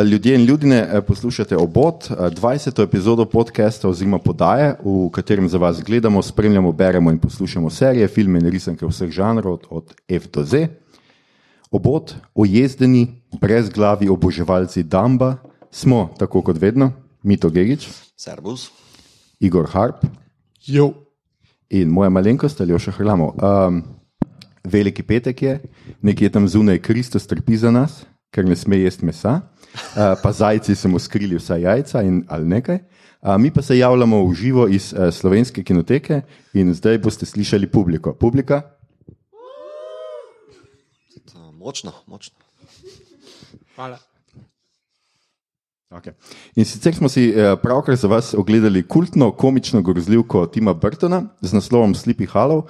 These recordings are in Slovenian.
Ljudje in ljudje poslušate obot, 20. epizodo podcasta oziroma podaje, v katerem za vas gledamo, spremljamo, beremo in poslušamo serije, filme in risanke vseh žanrov, od F do Z. Obot, ojezdeni, brez glavi oboževalci Damba, smo, tako kot vedno, Mito Gerič, Servus. Igor Harp Jo. in moja malenkost ali še hrlamo. Um, veliki petek je, nekje tam zunaj Kristus trpi za nas, ker ne sme jesti mesa, uh, pa zajci so mu skrili vsa jajca in, ali nekaj. Uh, mi pa se javljamo v živo iz uh, slovenske kinoteke in zdaj boste slišali publiko. Publika, To, Močno, močno. Hvala. Okay. In sicer smo si pravkar za vas ogledali kultno komično grozljivko Tima Burtona z naslovom Sleepy Hollow,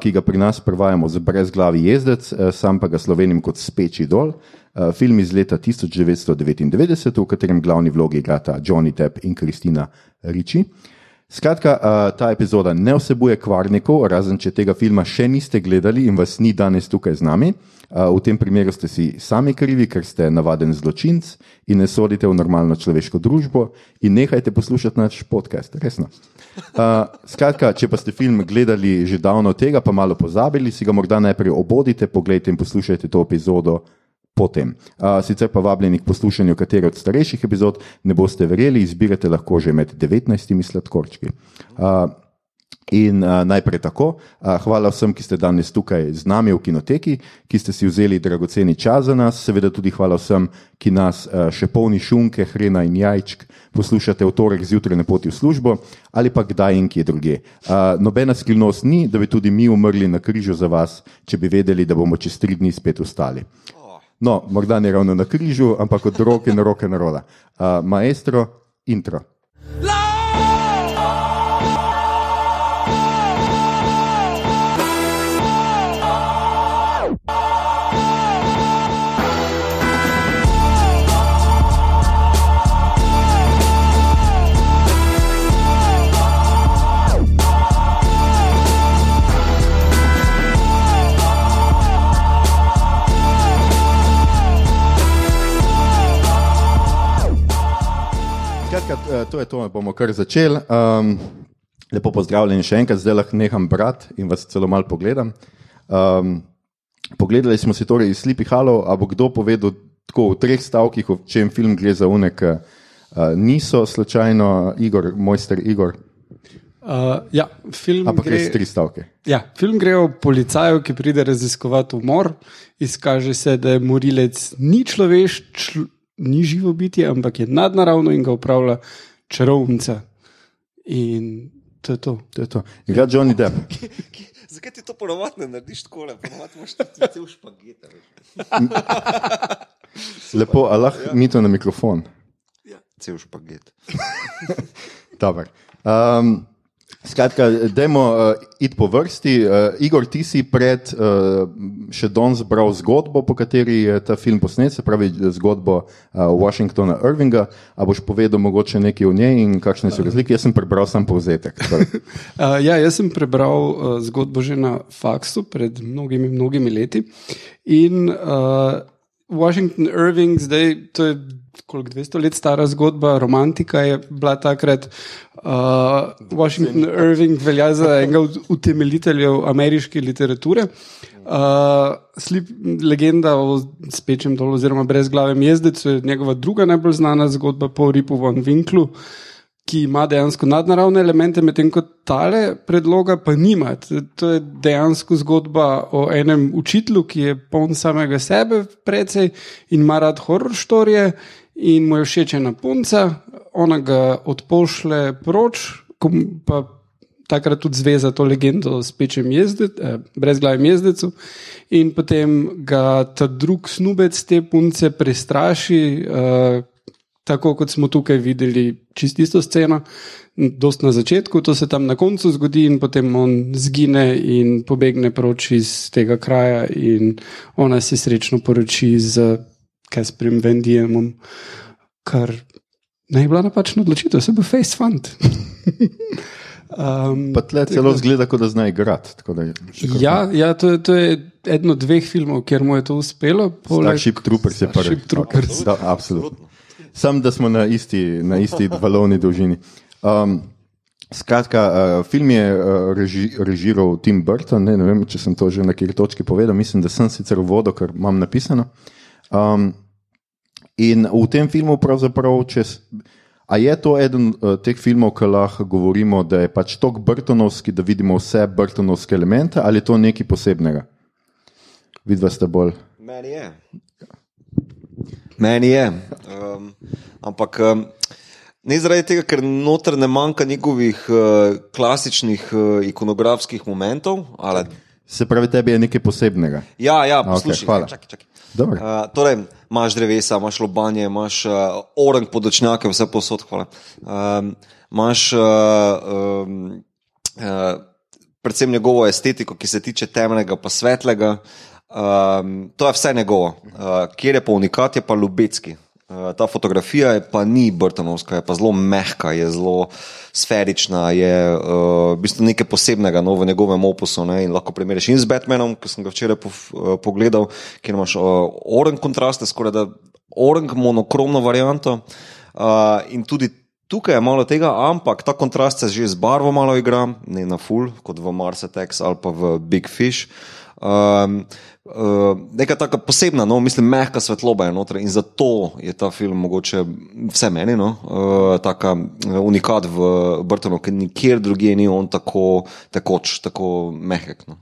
ki ga pri nas prevajamo z brezglavi jezdec, sam pa ga slovenim kot Speči dol. Eh, Film iz leta 1999, v katerem glavni vlogi igrata Johnny Depp in Kristina Ricci. Skratka, a, ta epizoda ne vsebuje kvarnikov, razen če tega filma še niste gledali in vas ni danes tukaj z nami. A, V tem primeru ste si sami krivi, ker ste navaden zločinc in ne sodite v normalno človeško družbo in nehajte poslušati naš podcast, resno. Skratka, če pa ste film gledali že davno tega, pa malo pozabili, si ga morda najprej obodite, pogledajte in poslušajte to epizodo potem. Uh, sicer pa vabljeni k poslušanju katere od starejših epizod, ne boste verjeli, izbirate lahko že med 19 sladkorčki. Uh, In uh, najprej tako, uh, hvala vsem, ki ste danes tukaj z nami v kinoteki, ki ste si vzeli dragoceni čas za nas, seveda tudi hvala vsem, ki nas uh, še polni šunke, hrena in jajčk poslušate v torek zjutraj na poti v službo ali pa kdaj in kje druge. Uh, nobena skrivnost ni, da bi tudi mi umrli na križu za vas, če bi vedeli, da bomo čez tri dni spet ustali. No, morda ne ravno na križu, ampak od roke na roke naroda. Uh, maestro, intro. Skratka, eh, to je to, bomo kar začeli. Um, lepo pozdravljeni še enkrat, zdaj lahko neham brati in vas celo malo pogledam. Um, pogledali smo si torej iz Sleepy Hollow, a bo kdo povedal tako v treh stavkih, o čem film gre za unek, uh, niso slučajno Igor, mojster Igor, Uh, ja, film ampak gre, res tri stavke. ja, film gre o policaju, ki pride raziskovati umor. Izkaže se, da je morilec ni človeš, čl, ni živo bitje, ampak je nadnaravno in ga upravlja čarovnica. In to je to. To je to. Igra Johnny Depp. Zakaj ti to ponovadi ne narediš tako, ponovadi imaš ti cel špaget? a veš. Lepo, a lahko mi to na mikrofon. Cel špaget. Dobar. Um, skratka, dajmo uh, iti po vrsti. Uh, Igor, ti si pred uh, še danes bral zgodbo, po kateri je ta film posnet, se pravi zgodbo uh, Washingtona Irvinga. A boš povedal mogoče nekaj o njej in kakšne so razlike? Jaz sem prebral sam povzetek. Uh, ja, jaz sem prebral uh, zgodbo že na faksu pred mnogimi, mnogimi leti. In uh, Washington Irving, zdaj to je koliko 200 let stara zgodba, romantika je bila takrat. Uh, Washington Irving velja za enega od utemeljiteljev ameriške literature. Uh, slip, legenda o spečem dolu, oziroma brezglavem jezdecu, je njegova druga najbolj znana zgodba po Ripu von Winklu ki ima dejansko nadnaravne elemente, medtem ko tale predloga pa nima. To- je dejansko zgodba o enem učitelju, ki je poln samega sebe, precej in ima rad horror storije, in mu je všeč ena punca, ona ga odpošle proč, pa takrat tudi zveza to legendo o spečem jezdecu, eh, brezglavem jezdecu. In potem ga ta drug snubec te punce prestraši, eh, tako kot smo tukaj videli, čisto isto sceno, dost na začetku, to se tam na koncu zgodi, in potem on zgine in pobegne proč iz tega kraja, in ona se srečno poroči z Kasperjem Vendijemom, kar naj bi bila napačna odločitev, se bo face fund. um, Pa tle celo zgleda, kot da zna igrati. je Ja, ja to, je- to je eden od dveh filmov, kjer mu je to uspelo. poleg- Starship Troopers je prvi. Troopers. Okay, da, absolutno. Sam, da smo na isti, na isti valovni dolžini. Um, skratka, uh, film je uh, reži, režiral Tim Burton, ne, ne vem, če sem to že na kjer točki povedal, mislim, da sem sicer v vodo, ker imam napisano. Um, in v tem filmu pravzaprav, če. A je to eden uh, teh filmov, ki lahko govorimo, da je pač tok Brtonovski, da vidimo vse Brtonovske elemente, ali je to nekaj posebnega? Vidva ste bolj. Meni je. Meni je. Um, ampak um, ne zaradi tega, ker noter ne manjka njegovih uh, klasičnih uh, ikonografskih momentov. Ali, Se pravi, tebi je nekaj posebnega. ja, ja, poslušaj. hvala. čakaj, čakaj. Dobro. Uh, torej, imaš drevesa, imaš lobanje, imaš uh, orang podočnjake, vse posod. hvala. Um, imaš uh, um, uh, predvsem njegovo estetiko, ki se tiče temnega pa svetlega. Um, to je vse njegovo. Uh, kjer je pa unikat, je pa Lubecki. Uh, ta fotografija je pa ni Brtonovska, je pa zelo mehka, je zelo sferična, je uh, v bistvu nekaj posebnega no, v njegovem opusu. Ne, in lahko primerjaš in z Batmanom, ki sem ga včeraj po, uh, pogledal, kjer imaš uh, oranž kontraste, skoraj da oranž monokromno varianto. Uh, in tudi tukaj je malo tega, ampak ta kontrast se že z barvo malo igra, ne na full, kot v Mars Attacks ali pa v Big Fish. Um, uh, neka taka posebna, no, mislim, mehka svetloba je noter in zato je ta film mogoče vse meni, no, uh, taka uh, unikat v Brtonu, ker nikjer drugje ni on tako tekoč, tako mehek. No.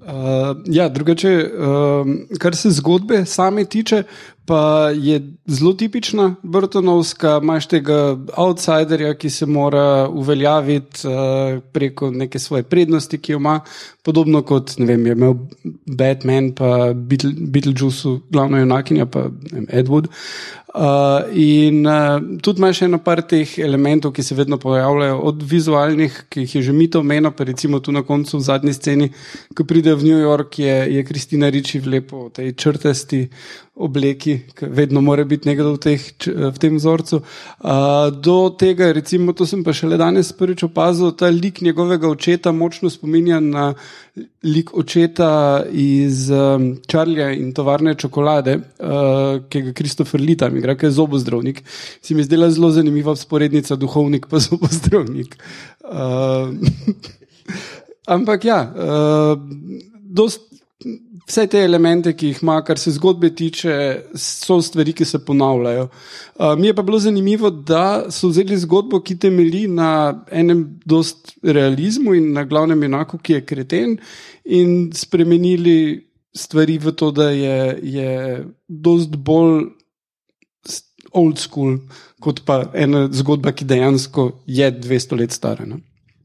Uh, ja, drugače, uh, kar se zgodbe same tiče, pa je zelo tipična Brtonovska. Imáš tega outsiderja, ki se mora uveljaviti uh, preko neke svoje prednosti, ki jo ima, podobno kot vem, je imel Batman, pa Beetle, Beetlejuice, glavno junakinja, pa vem, Edward. Uh, in uh, tudi imaš eno par teh elementov, ki se vedno pojavljajo, od vizualnih, ki jih je že mito omenil, pa recimo tu na koncu v zadnji sceni, ko pride v New York, je, je Kristina Riči v lepo tej črtasti obleki, ki vedno mora biti nekdo v, teh, v tem vzorcu. Uh, do tega, recimo, to sem pa šele danes prvič opazil, ta lik njegovega očeta močno spominja na lik očeta iz um, Čarlija in tovarne čokolade, uh, ki ga Kristofer Lee tam igra, ki je zobozdravnik. Se mi je zdela zelo zanimiva sporednica, duhovnik pa zobozdravnik. Uh, ampak ja, uh, dost, vse te elemente, ki jih ima, kar se zgodbe tiče, so stvari, ki se ponavljajo. Uh, mi je pa bilo zanimivo, da so vzeli zgodbo, ki temelji na enem dost realizmu in na glavnem enaku, ki je kreten, in spremenili stvari v to, da je, je dost bolj old school, kot pa ena zgodba, ki dejansko je 200 let stara. Ne?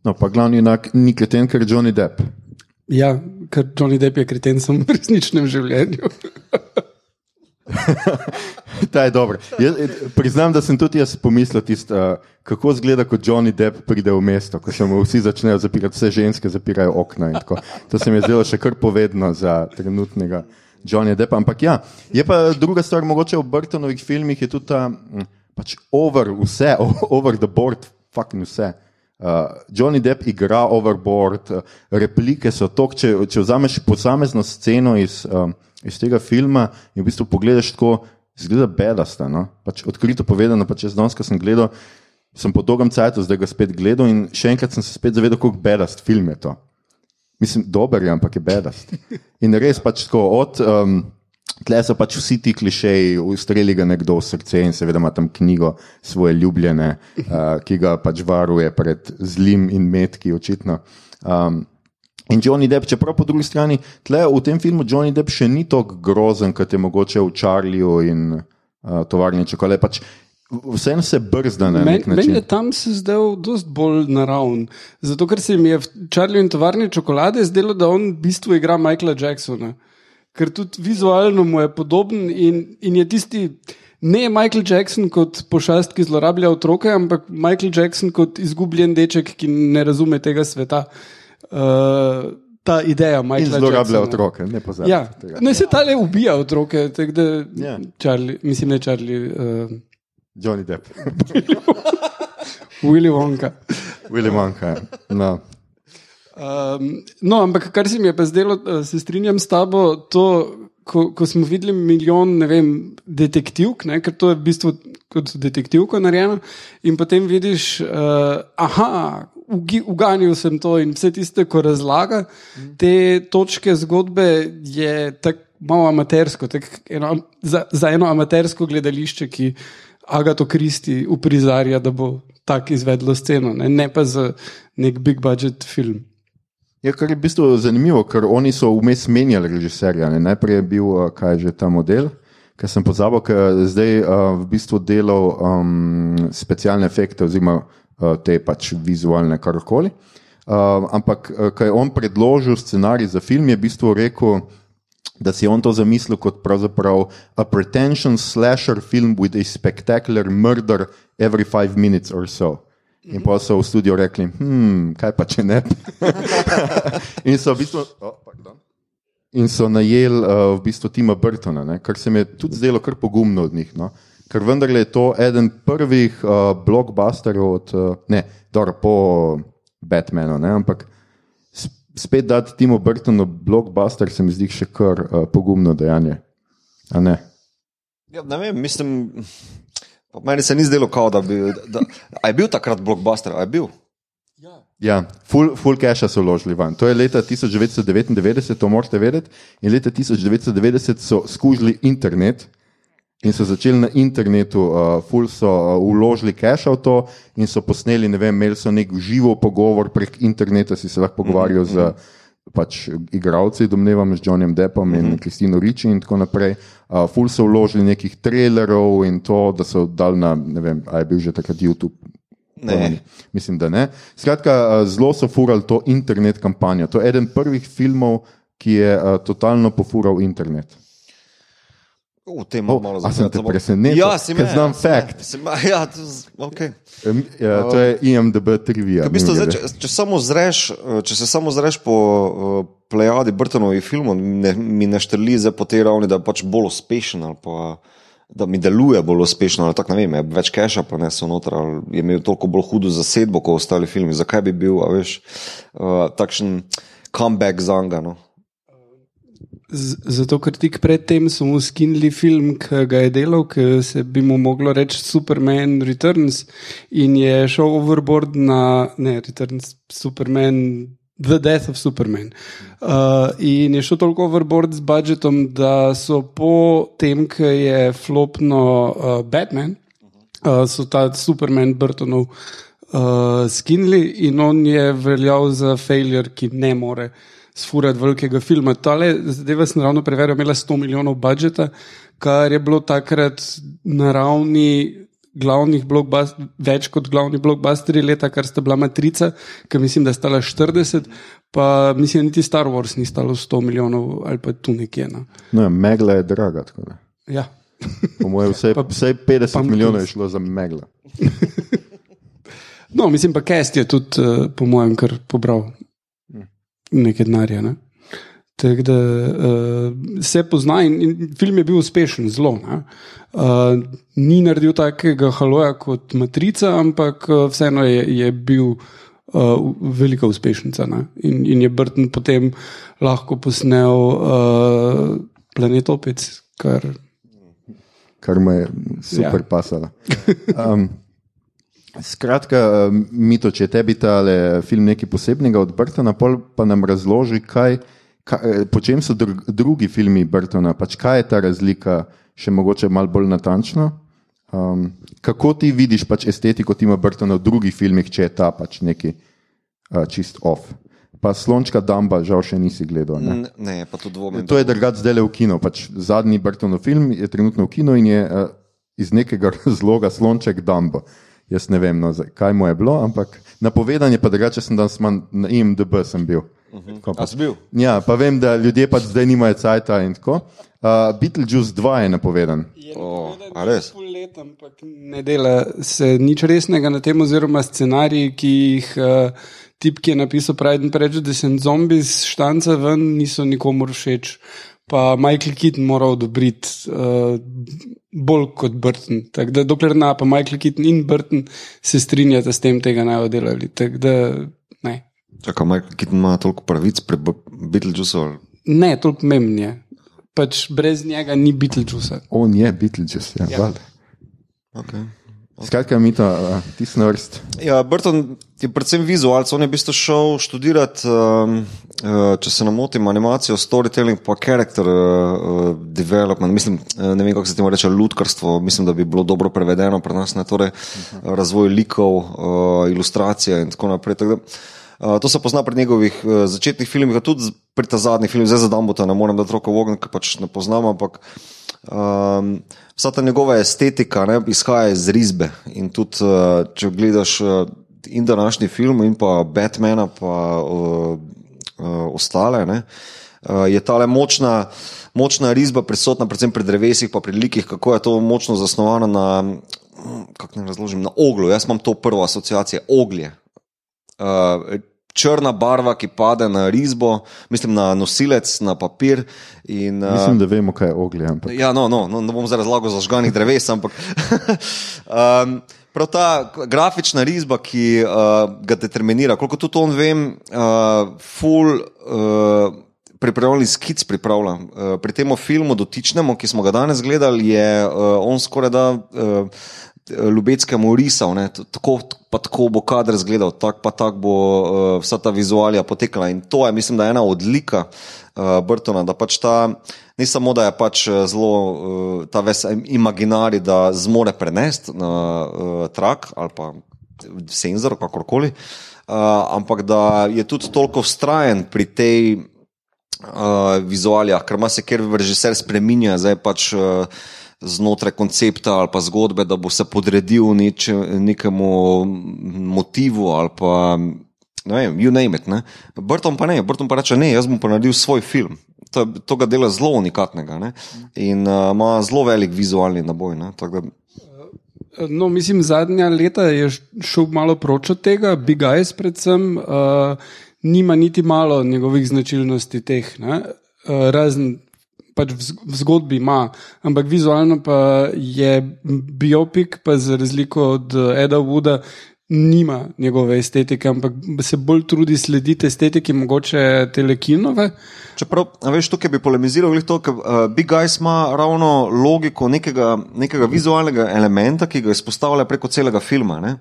No, pa glavni enak ni kreten, ker je Johnny Depp. Ja, ker Johnny Depp je kreten samo v resničnem življenju. Ta je dobro. Jaz, eh, priznam, da sem tudi jaz pomislil, tist, uh, kako izgleda, ko Johnny Depp pride v mesto, ko se mu vsi začnejo zapirati, vse ženske zapirajo okna. To se mi je zdelo še kar povedno za trenutnega Johnny Deppa. Ampak ja, je pa druga stvar, mogoče v Burtonovih filmih je tudi ta mm, pač over vse, over the board, fucking vse. Uh, Johnny Depp igra overboard, uh, replike so to, če, če vzameš posamezno sceno iz, um, iz tega filma in v bistvu pogledaš tako, zgleda bedasta. No? Pač odkrito povedano, pač jaz danes, ko sem gledal, sem po dolgem času zdaj ga spet gledal in še enkrat sem se spet zavedal, kako bedast film je to. Mislim, dober je, ampak je bedast. In res pač tako od. Um, Tle so pač vsi ti klišeji, ustreli ga nekdo v srce in seveda ima tam knjigo svoje ljubljene, uh, ki ga pač varuje pred zlim in metki, očitno. Um, in Johnny Depp, čeprav po drugi strani, tle v tem filmu Johnny Depp še ni tako grozen, kot je mogoče v Charliju in uh, tovarni čokolade. Pač Vseeno se brzda na nek meni način. je tam se zdel dosti bolj naravn. Zato, ker se mi je v Charlie in tovarni čokolade zdelo, da on v bistvu igra Michaela Jacksona. Ker tudi vizualno mu je podoben in, in je tisti. Ne Michael Jackson kot pošast, ki zlorablja otroke, ampak Michael Jackson kot izgubljen deček, ki ne razume tega sveta. Uh, ta ideja In Michaela zlorablja Jacksona. otroke, ne pozabite. Ja, ne se tale ubija otroke, tako da Ja. Charlie, mislim, ne Charlie, uh, Johnny Depp, Willy Wonka. Willy Wonka. No. Um, no, ampak kar se mi je pa zdelo, eh, se strinjam s tabo, to ko, ko smo videli milijon, ne vem, detektivk, ne, ker to je v bistvu kot detektivko narejeno, in potem vidiš, uh, aha, uganil sem to in vse tiste, ko razlaga te točke zgodbe, je tako malo amatersko, tak eno, za, za eno amatersko gledališče, ki Agato Kristi uprizarja, da bo tako izvedlo sceno, ne, ne pa za nek big budget film. Ja, kar je v bistvu zanimivo, ker oni so vmes menjali režiserja. Ne? Najprej je bil, uh, kaj je že ta model, ker sem pozabil, ker zdaj uh, v bistvu delal um, specialne efekte oziroma uh, te pač vizualne karkoli. Uh, ampak, uh, ko je on predložil scenarij za film, je v bistvu rekel, da si je on to zamislil kot pravzaprav a pretentious slasher film with a spectacular murder every five minutes or so. In pa so v studiu rekli, hm, kaj pa če ne. in so v bistvu. Oh, pardon. In so najeli uh, v bistvu Tima Burtona, ne, kar se mi je tudi zdelo kar pogumno od njih. No. Ker vendarle je to eden prvih uh, blockbusterjev, od, uh, ne, dobro, po Batmanu, ne, ampak spet dati Timu Burtonu blockbuster se mi zdi še kar uh, pogumno dejanje. A ne? Ja, ne vem, mislim, pa meni se ni zdelo, kao, da bi. Da, a je bil takrat blockbuster, a je bil? Ja, full, full cache so vložili van. To je leta 1999, to morate vedeti. In leta 1990 so skužili internet in so začeli na internetu, uh, full so uh, vložili cache v to in so posneli, ne vem, imeli so nek živo pogovor prek interneta, si se lahko pogovarjal z pač igravci, domnevam, z Johnnyjem Deppom in Kristino Riči in tako naprej. Uh, ful so vložili nekih trailerov in to, da so dal na, ne vem, a je bil že takrat YouTube. Ne. Mislim, da ne. Skratka, zelo so furali to internet kampanjo. To je eden prvih filmov, ki je uh, totalno pofural internet. V tem O, malo a sem zapredo. presenetil? Ja, Ker znam ja, me- Ja, okay. Ja, to je IMDB trivia. V bistvu, zdaj, če, če, samo zreš, eh, če se samo zreš po uh, plejadi Brtonovih filmov, ne, mi ne štrli zdaj po tej ravni, da je pač bolj uspešen ali pa da mi deluje bolj uspešno. Tak, ne vem, je več keša prenesel noter, ali je imel toliko bolj hudo zasedbo kot ostali filmi. Zakaj bi bil, a veš, uh, takšen comeback za njega? No? Zato, ker tik predtem so mu skinili film, ki ga je delal, ki se bi mu moglo reči Superman Returns, in je šel overboard na ne, Returns Superman. The Death of Superman. Uh, in je šel toliko overboard z budžetom, da so po tem, ki je flopno uh, Batman, uh, so ta Superman Burtonov uh, skinili in on je veljal za failure, ki ne more sfurati velikega filma. Tale zadeva sem ravno preveril, imela 100 milijonov budžeta, kar je bilo takrat na ravni glavnih blockbusterjev, več kot glavni blockbusteri leta, kar sta bila Matrica, ki mislim, da stala 40, pa mislim, da niti Star Wars ni stalo 100 milijonov ali pa tu nekje. No. No, ja, megla je draga. da. Ja. Po mojem, vsaj, Pa- vsaj 50 pumpkins. milijonov je šlo za megla. No, mislim pa, Kest je tudi, uh, po mojem, kar pobral nekaj denarja. Ne? Tako da uh, se pozna in, in film je bil uspešen, zelo. Uh, ni naredil takega haloja kot Matrica, ampak uh, vseeno je, je bil uh, velika uspešnica. ne. In, in je Burton potem lahko posnel uh, Planet Opec, kar kar me je super ja. pasalo. Um, skratka, um, Mito, če tebi ta film nekaj posebnega od Brtona, pa nam razloži, kaj, kaj, po čem so dru, drugi filmi Brtona, pač kaj je ta razlika, še mogoče malo bolj natančno. Um, kako ti vidiš pač estetiko Tima Brtona v drugih filmih, če je ta pač neki uh, čist off? Pa slončka Damba, žal še nisi gledal. Ne? Ne, pa to dvomim. To je drugač zdaj le v kinu. Pač zadnji Brtonov film je trenutno v kinu in je uh, iz nekega razloga slonček Dumbo. Jaz ne vem, no, kaj mu je bilo, ampak napovedan je pa drugače, sem danes manj na IMDB sem bil. Tako A pa- si bil? Ja, pa vem, da ljudje pač zdaj nimajo cajta in tako. Uh, Beetlejuice 2 je napovedan. O, a res? Pol let, ampak ne dela se nič resnega na tem, oziroma scenariji, ki jih uh, tip, ki je napisal Pride and Prejudice in Zombies štanca ven, niso nikomor všeč. Pa Michael Keaton mora odobriti uh, bolj kot Burton. Tako da, dokler na pa Michael Keaton in Burton se strinjata s tem, tega naj oddelali. Tako da, ne. Čakaj, Michael Keaton ima toliko pravic pri B- Beetlejuiceu. ali- Ne, toliko pomembno je. pač brez njega ni Beetlejuice. On je Beetlejuice, ja. Ja. ja. Okay. Skratka, mi to, uh, ti snurst. Ja, Burton je predvsem vizualec. On je v bistvu šel študirati, um, uh, če se ne motim, animacijo, storytelling, pa character uh, development. Mislim, uh, ne vem, kako se temu reče, lutkarstvo. Mislim, da bi bilo dobro prevedeno pri nas, ne torej uh, razvoj likov, uh, ilustracije in tako naprej. Tako da, Uh, to se pozna pri njegovih uh, začetnih filmih, tudi pri ta zadnjih filmih, zdaj za Dambota ne morem dati roko v ogenj, ker pač ne poznam, ampak um, vsa ta njegova estetika ne, izhaja iz risbe. In tudi, uh, če gledaš uh, in današnji film, in pa Batmana, pa uh, uh, ostale, ne, uh, je ta le močna. Močna risba prisotna, predvsem pri drevesih, pa pri likih, kako je to močno zasnovano na, mm, kako naj razložim, na oglu. Jaz imam to prvo asociacijo, oglje. Uh, črna barva, ki pade na risbo, mislim na nosilec, na papir. In, uh, Mislim, da vemo, kaj je oglje. Ampak. Ja, no, no, no, ne bom zdaj razlagal za žganih dreves, ampak. um, Prav ta grafična risba, ki uh, ga determinira, koliko tudi on vem, uh, full uh, pripravljalni skic pripravlja. Uh, pri tem filmu dotičnemu, ki smo ga danes gledali, je uh, on skoraj da uh, Ljubeckemu risal, ne, tako pa tako bo kader izgledal, tako pa tako bo uh, vsa ta vizualija potekala. In to je, mislim, da je ena odlika uh, Burtona, da pač ta, ne samo da je pač eh, zelo uh, ta ves imaginari, da zmore prenesti na uh, trak ali pa senzor, kakorkoli, uh, ampak da je tudi toliko vztrajen pri tej uh, vizualijah, ker ima se kjer režiser spreminja, zdaj pač. Uh, Znotraj koncepta ali pa zgodbe, da bo se podredil neč, nekemu motivu ali pa ne vem, you name it. Ne? Burton pa ne, Burton pa reče: ne, jaz bom pa naredil svoj film. To, to ga dela zelo unikatnega ne? in uh, ima zelo velik vizualni naboj. Ne? Tako Da, No, mislim, zadnja leta je šel malo proč od tega, Big Eyes, predvsem, uh, nima niti malo njegovih značilnosti teh, ne? uh, razen pač v, zgodbi ima, ampak vizualno pa je biopik, pa za razliko od eh, Eda Wooda. Nima njegove estetike, ampak se bolj trudi slediti estetiki, mogoče telekinove. Čeprav, veš, tukaj bi polemiziral, to, ker uh, Big Guys ima ravno logiko nekega, nekega vizualnega elementa, ki ga izpostavlja preko celega filma. ne.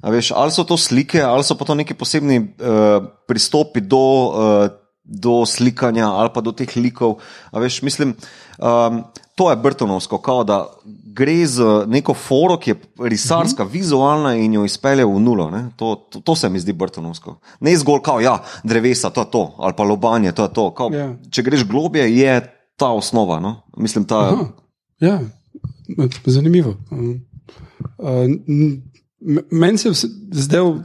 A Veš, ali so to slike, ali so pa to neki posebni uh, pristopi do, uh, do slikanja ali pa do teh likov. A Veš, mislim, um, to je Brtonovsko, kao da gre z neko foro, ki je risarska, uh -huh. vizualna in jo izpelje v nulo. To, to, to se mi zdi Brtonovsko. Ne zgolj kao, ja, drevesa, to je to, ali pa lobanje, to je to. Kao, Ja. Če greš globje, je ta osnova. No? Mislim, ta, Aha, ja, zanimivo. Uh, Meni se je zdel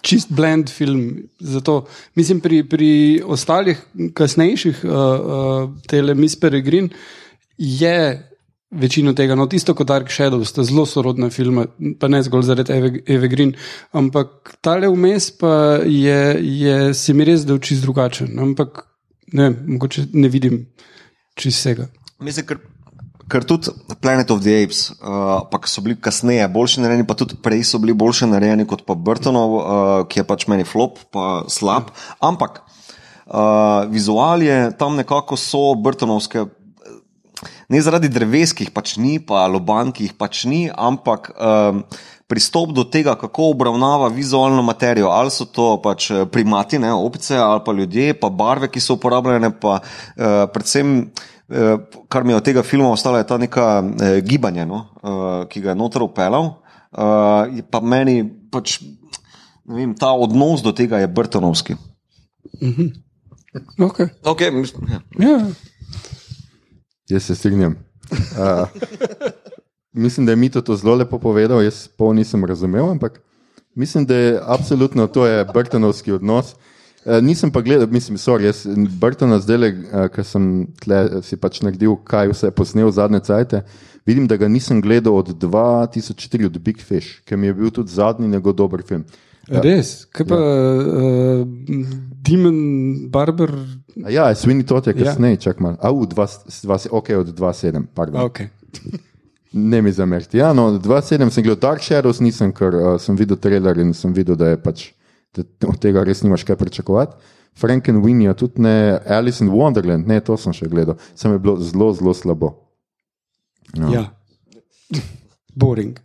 čist blend film. Zato, mislim, pri, pri ostalih, kasnejših, uh, uh, tele Miss Peregrin, je večino tega, no, tisto kot Dark Shadows, sta zelo sorodna filma, pa ne zgolj zaradi Eve, Eve Green. Ampak tale vmes pa je, je se mi res zdel čist drugačen. Ampak ne, mogoče ne vidim čist vsega. Mislim, ker, ker tudi Planet of the Apes, uh, pa so bili kasneje boljši narejeni, pa tudi prej so bili boljši narejeni kot pa Burtonov, uh, ki je pač meni flop, pa slab. Ampak uh, vizualije tam nekako so Burtonovske. Ne zaradi dreves, ki jih pač ni, pa loban, ki jih pač ni, ampak um, pristop do tega, kako obravnava vizualno materijo. Ali so to pač primati, ne, opice, ali pa ljudje, pa barve, ki so uporabljene, pa uh, predvsem. eh, Kar mi je od tega filma ostalo, je ta neka eh, gibanje, no, eh, ki ga je noter upeljal. Eh, pa meni pač, ne vem, ta odnos do tega je Brtonovski. Okay. Okay, mislim, ja. Ja. Jaz se strinjam. Uh, mislim, da je Mito to zelo lepo povedal, jaz pol nisem razumel, ampak mislim, da je absolutno to je Brtonovski odnos. Uh, nisem pa gledal, mislim, sorry, jaz Brtona zdaj, uh, ker sem tle, si pač naredil, kaj vse je posnel zadnje cajte. Vidim, da ga nisem gledal od 2004, od Big Fish, ki mi je bil tudi zadnji njegov dober film. Ja. Res, kaj pa ja. uh, Demon Barber? A Ja, Sweeney Todd je Ja. kasneje, čak malo. Au, dva, dva, ok, od 2.7, pardon. Okay. Ne mi zameriti. Ja, no, 2.7 sem gledal Dark Shadows, nisem, ker uh, sem videl trailer in sem videl, da je pač. Da od tega res nimaš kaj pričakovati. Frankenweenie, tudi ne Alice in Wonderland, ne, to sem še gledal. Sem je bilo zelo, zelo slabo. Ja. ja. Boring.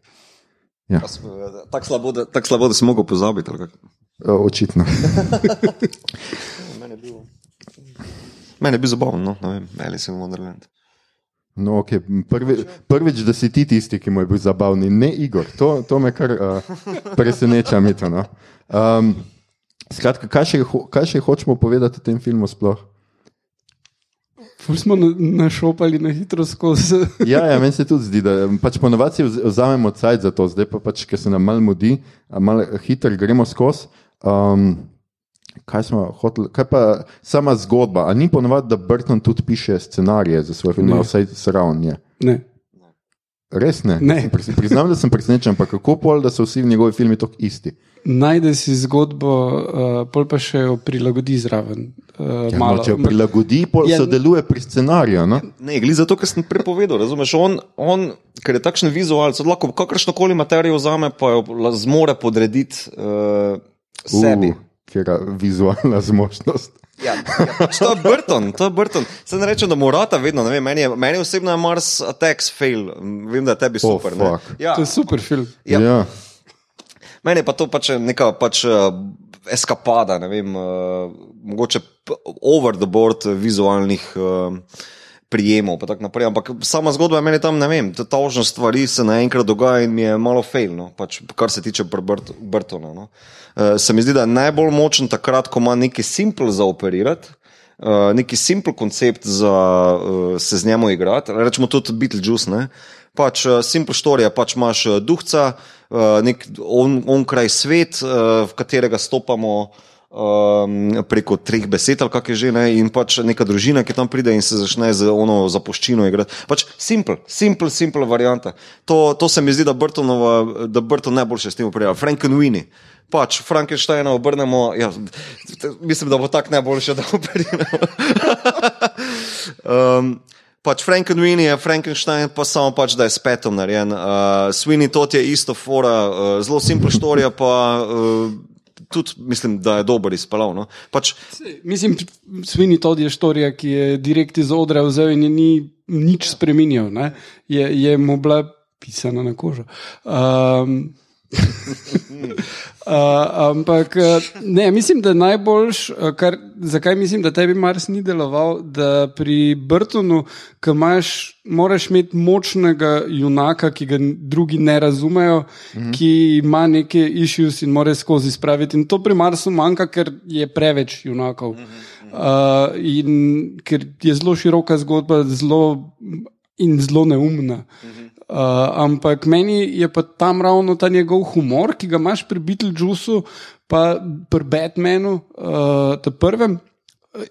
Ja. Tako slabo, da, tak slabo, da si mogel pozabiti. Očitno. Mene je bil, mene je bil zabaven, no, ne vem, Alice in Wonderland. No, okay. Prvi, prvič, da si ti tisti, ki mu je bil zabavni, ne Igor. To, to me kar uh, preseneča. Mito, no. Um, skratka, kaj še, kaj še hočemo povedati o tem filmu? Sploh? Ful smo našopali na hitro skozi. ja, ja, meni se tudi zdi, da pač ponovadi vzamemo cajt za to, zdaj pa pač, ker se nam malo mudi, malo hitro gremo skozi. Um, kaj smo hoteli, kaj pa sama zgodba. Ali ni ponovadi, da Burton tudi piše scenarije za svoje filme, vsaj sravnje? Ne. Res ne. ne. Priznam, da sem presenečen, ampak kako pol, da so vsi njegovi filmi tako isti. Najde si zgodbo, uh, pol pa še jo prilagodi zraven. Uh, ja, no, če jo prilagodi, pol ja, sodeluje pri scenariju. No? Ne, glede za to, kar sem prepovedal. Razumeš, on, on ker je takšen vizualec, lahko kakršno koli materijo vzame, pa jo zmore podrediti uh, sebi. Uh kjer je vizualna zmožnost. Ja, ja. To je Burton, to je Burton. Se ne reče, da morata vedno, ne vem, meni, je, meni osebno je Mars Attacks fail, vem, da tebi super. Oh, ja. To je super film. Ja. ja. Meni je pa to pač neka pač, uh, eskapada, ne vem, uh, mogoče over the board vizualnih. Uh, prijemov. Ampak sama zgodba je meni tam, ne vem, te tožne stvari se naenkrat dogajajo in mi je malo fail, no? pač, kar se tiče Brtona. No? Uh, se mi zdi, da je najbolj močen takrat, ko ima nekaj simpel za operirati. Uh, neki simpel koncept za uh, se z njim igrati, rečemo tudi Beetlejuice. Ne? Pač uh, simpel storija, pač imaš uh, duhca, uh, nek on, onkraj svet, uh, v katerega stopamo um, preko treh besed, ali kaj že ne, in pač neka družina, ki tam pride in se začne z ono zapuščino igrati. Pač simpel, simpel, simpel varianta. To, to se mi zdi, da Burtonova, da Burton najboljše s tem upravlja. Frankenweenie. Pač Frankensteina obrnemo, ja, mislim, da bo tako najboljše, da operiramo. um, pač Frankenweenie je Frankenstein, pa samo pač, da je spetom narejen. Uh, Sweeney Todd je isto fora, uh, zelo simpel storija, pa. Uh, tudi mislim, da je dober izpelal. No? Pač... Mislim, Svini Todd je štorija, ki je direkt iz odra vzel in je ni nič spremenil, je, je mu bila pisana na kožo. Um, Uh, ampak uh, ne, mislim, da najboljš, uh, kar, zakaj mislim, da tebi Mars ni deloval, da pri Brtonu, ki imaš, moraš imeti močnega junaka, ki ga drugi ne razumejo, mm -hmm. ki ima neke issues in mora skozi spraviti. In to pri Marsu manjka, ker je preveč junakov. Mm -hmm. uh, in ker je zelo široka zgodba zelo, in zelo neumna. Mm -hmm. Uh, ampak meni je pa tam ravno ta njegov humor, ki ga imaš pri Beetlejuiceu, pa pri Batmanu, uh, tem prvem,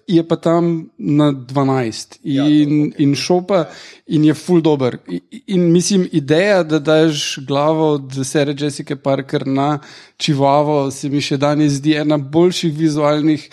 je pa tam na 12 in, ja, in šopa in je full dober. In, in mislim, ideja, da daš glavo od Sere Jessica Parker na čivavo, se mi še danes zdi ena boljših vizualnih.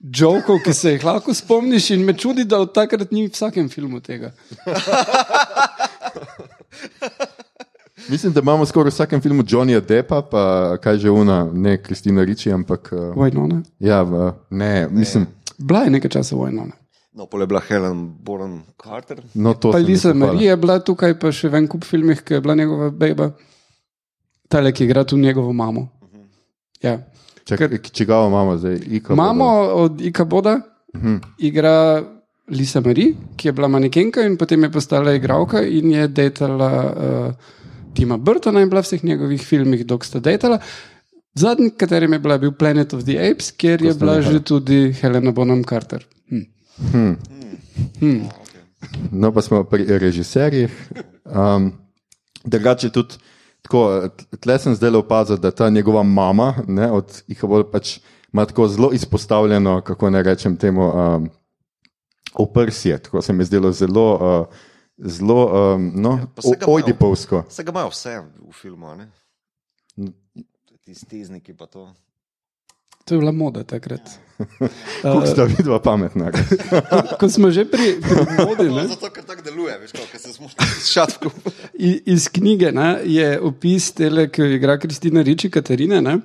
Jokov, ki se jih lahko spomniš, in me čudi, da od takrat ni v vsakem filmu tega. Mislim, da imamo skoraj v vsakem filmu Johnnyja Deppa, pa kaj že una, ne Kristina Riči, ampak. Uh, Vojnone. Ja, v, ne, mislim. Bila je nekaj časa vojnone. No, pol je bila Helen Boren Carter. No, to pa Lisa Marija je bila tukaj, pa še ven kup filmih, ki je bila njegova beba. Tale, ki igra tu njegovo mamo. Uh -huh. ja. Če ga imamo zdaj, Ika. Mamo od Ika Boda uh mhm. -huh. igra. Lisa Marie, ki je bila manekenka in potem je postala igralka in je detala uh, Tima Burtona in bila v vseh njegovih filmih, dok sta detala. Zadnji, katerim je bila, je bil Planet of the Apes, kjer je bila že tudi Helena Bonham Carter. Hm. Hm. Hm. No, pa smo pri režiserjih. Um, drugače tudi. Tako, tle sem zdaj opazil, da ta njegova mama ne, od, pač, ima tako zelo izpostavljeno, kako ne rečem temu, um, oprsje, tako se mi je zdelo zelo, uh, zelo um, no, ja, ojdipovsko. Se ga imajo vse v filmu, ne? Ti stezniki pa to. To je bila moda takrat. Kako sta vidva pametna? Ko smo že pri, pri modi, ne, Zato, ker tako deluje, veš, kako se smo šatku. i- iz knjige ne, je opis tele, ki jo igra Kristina Riči, Katarine. Ne,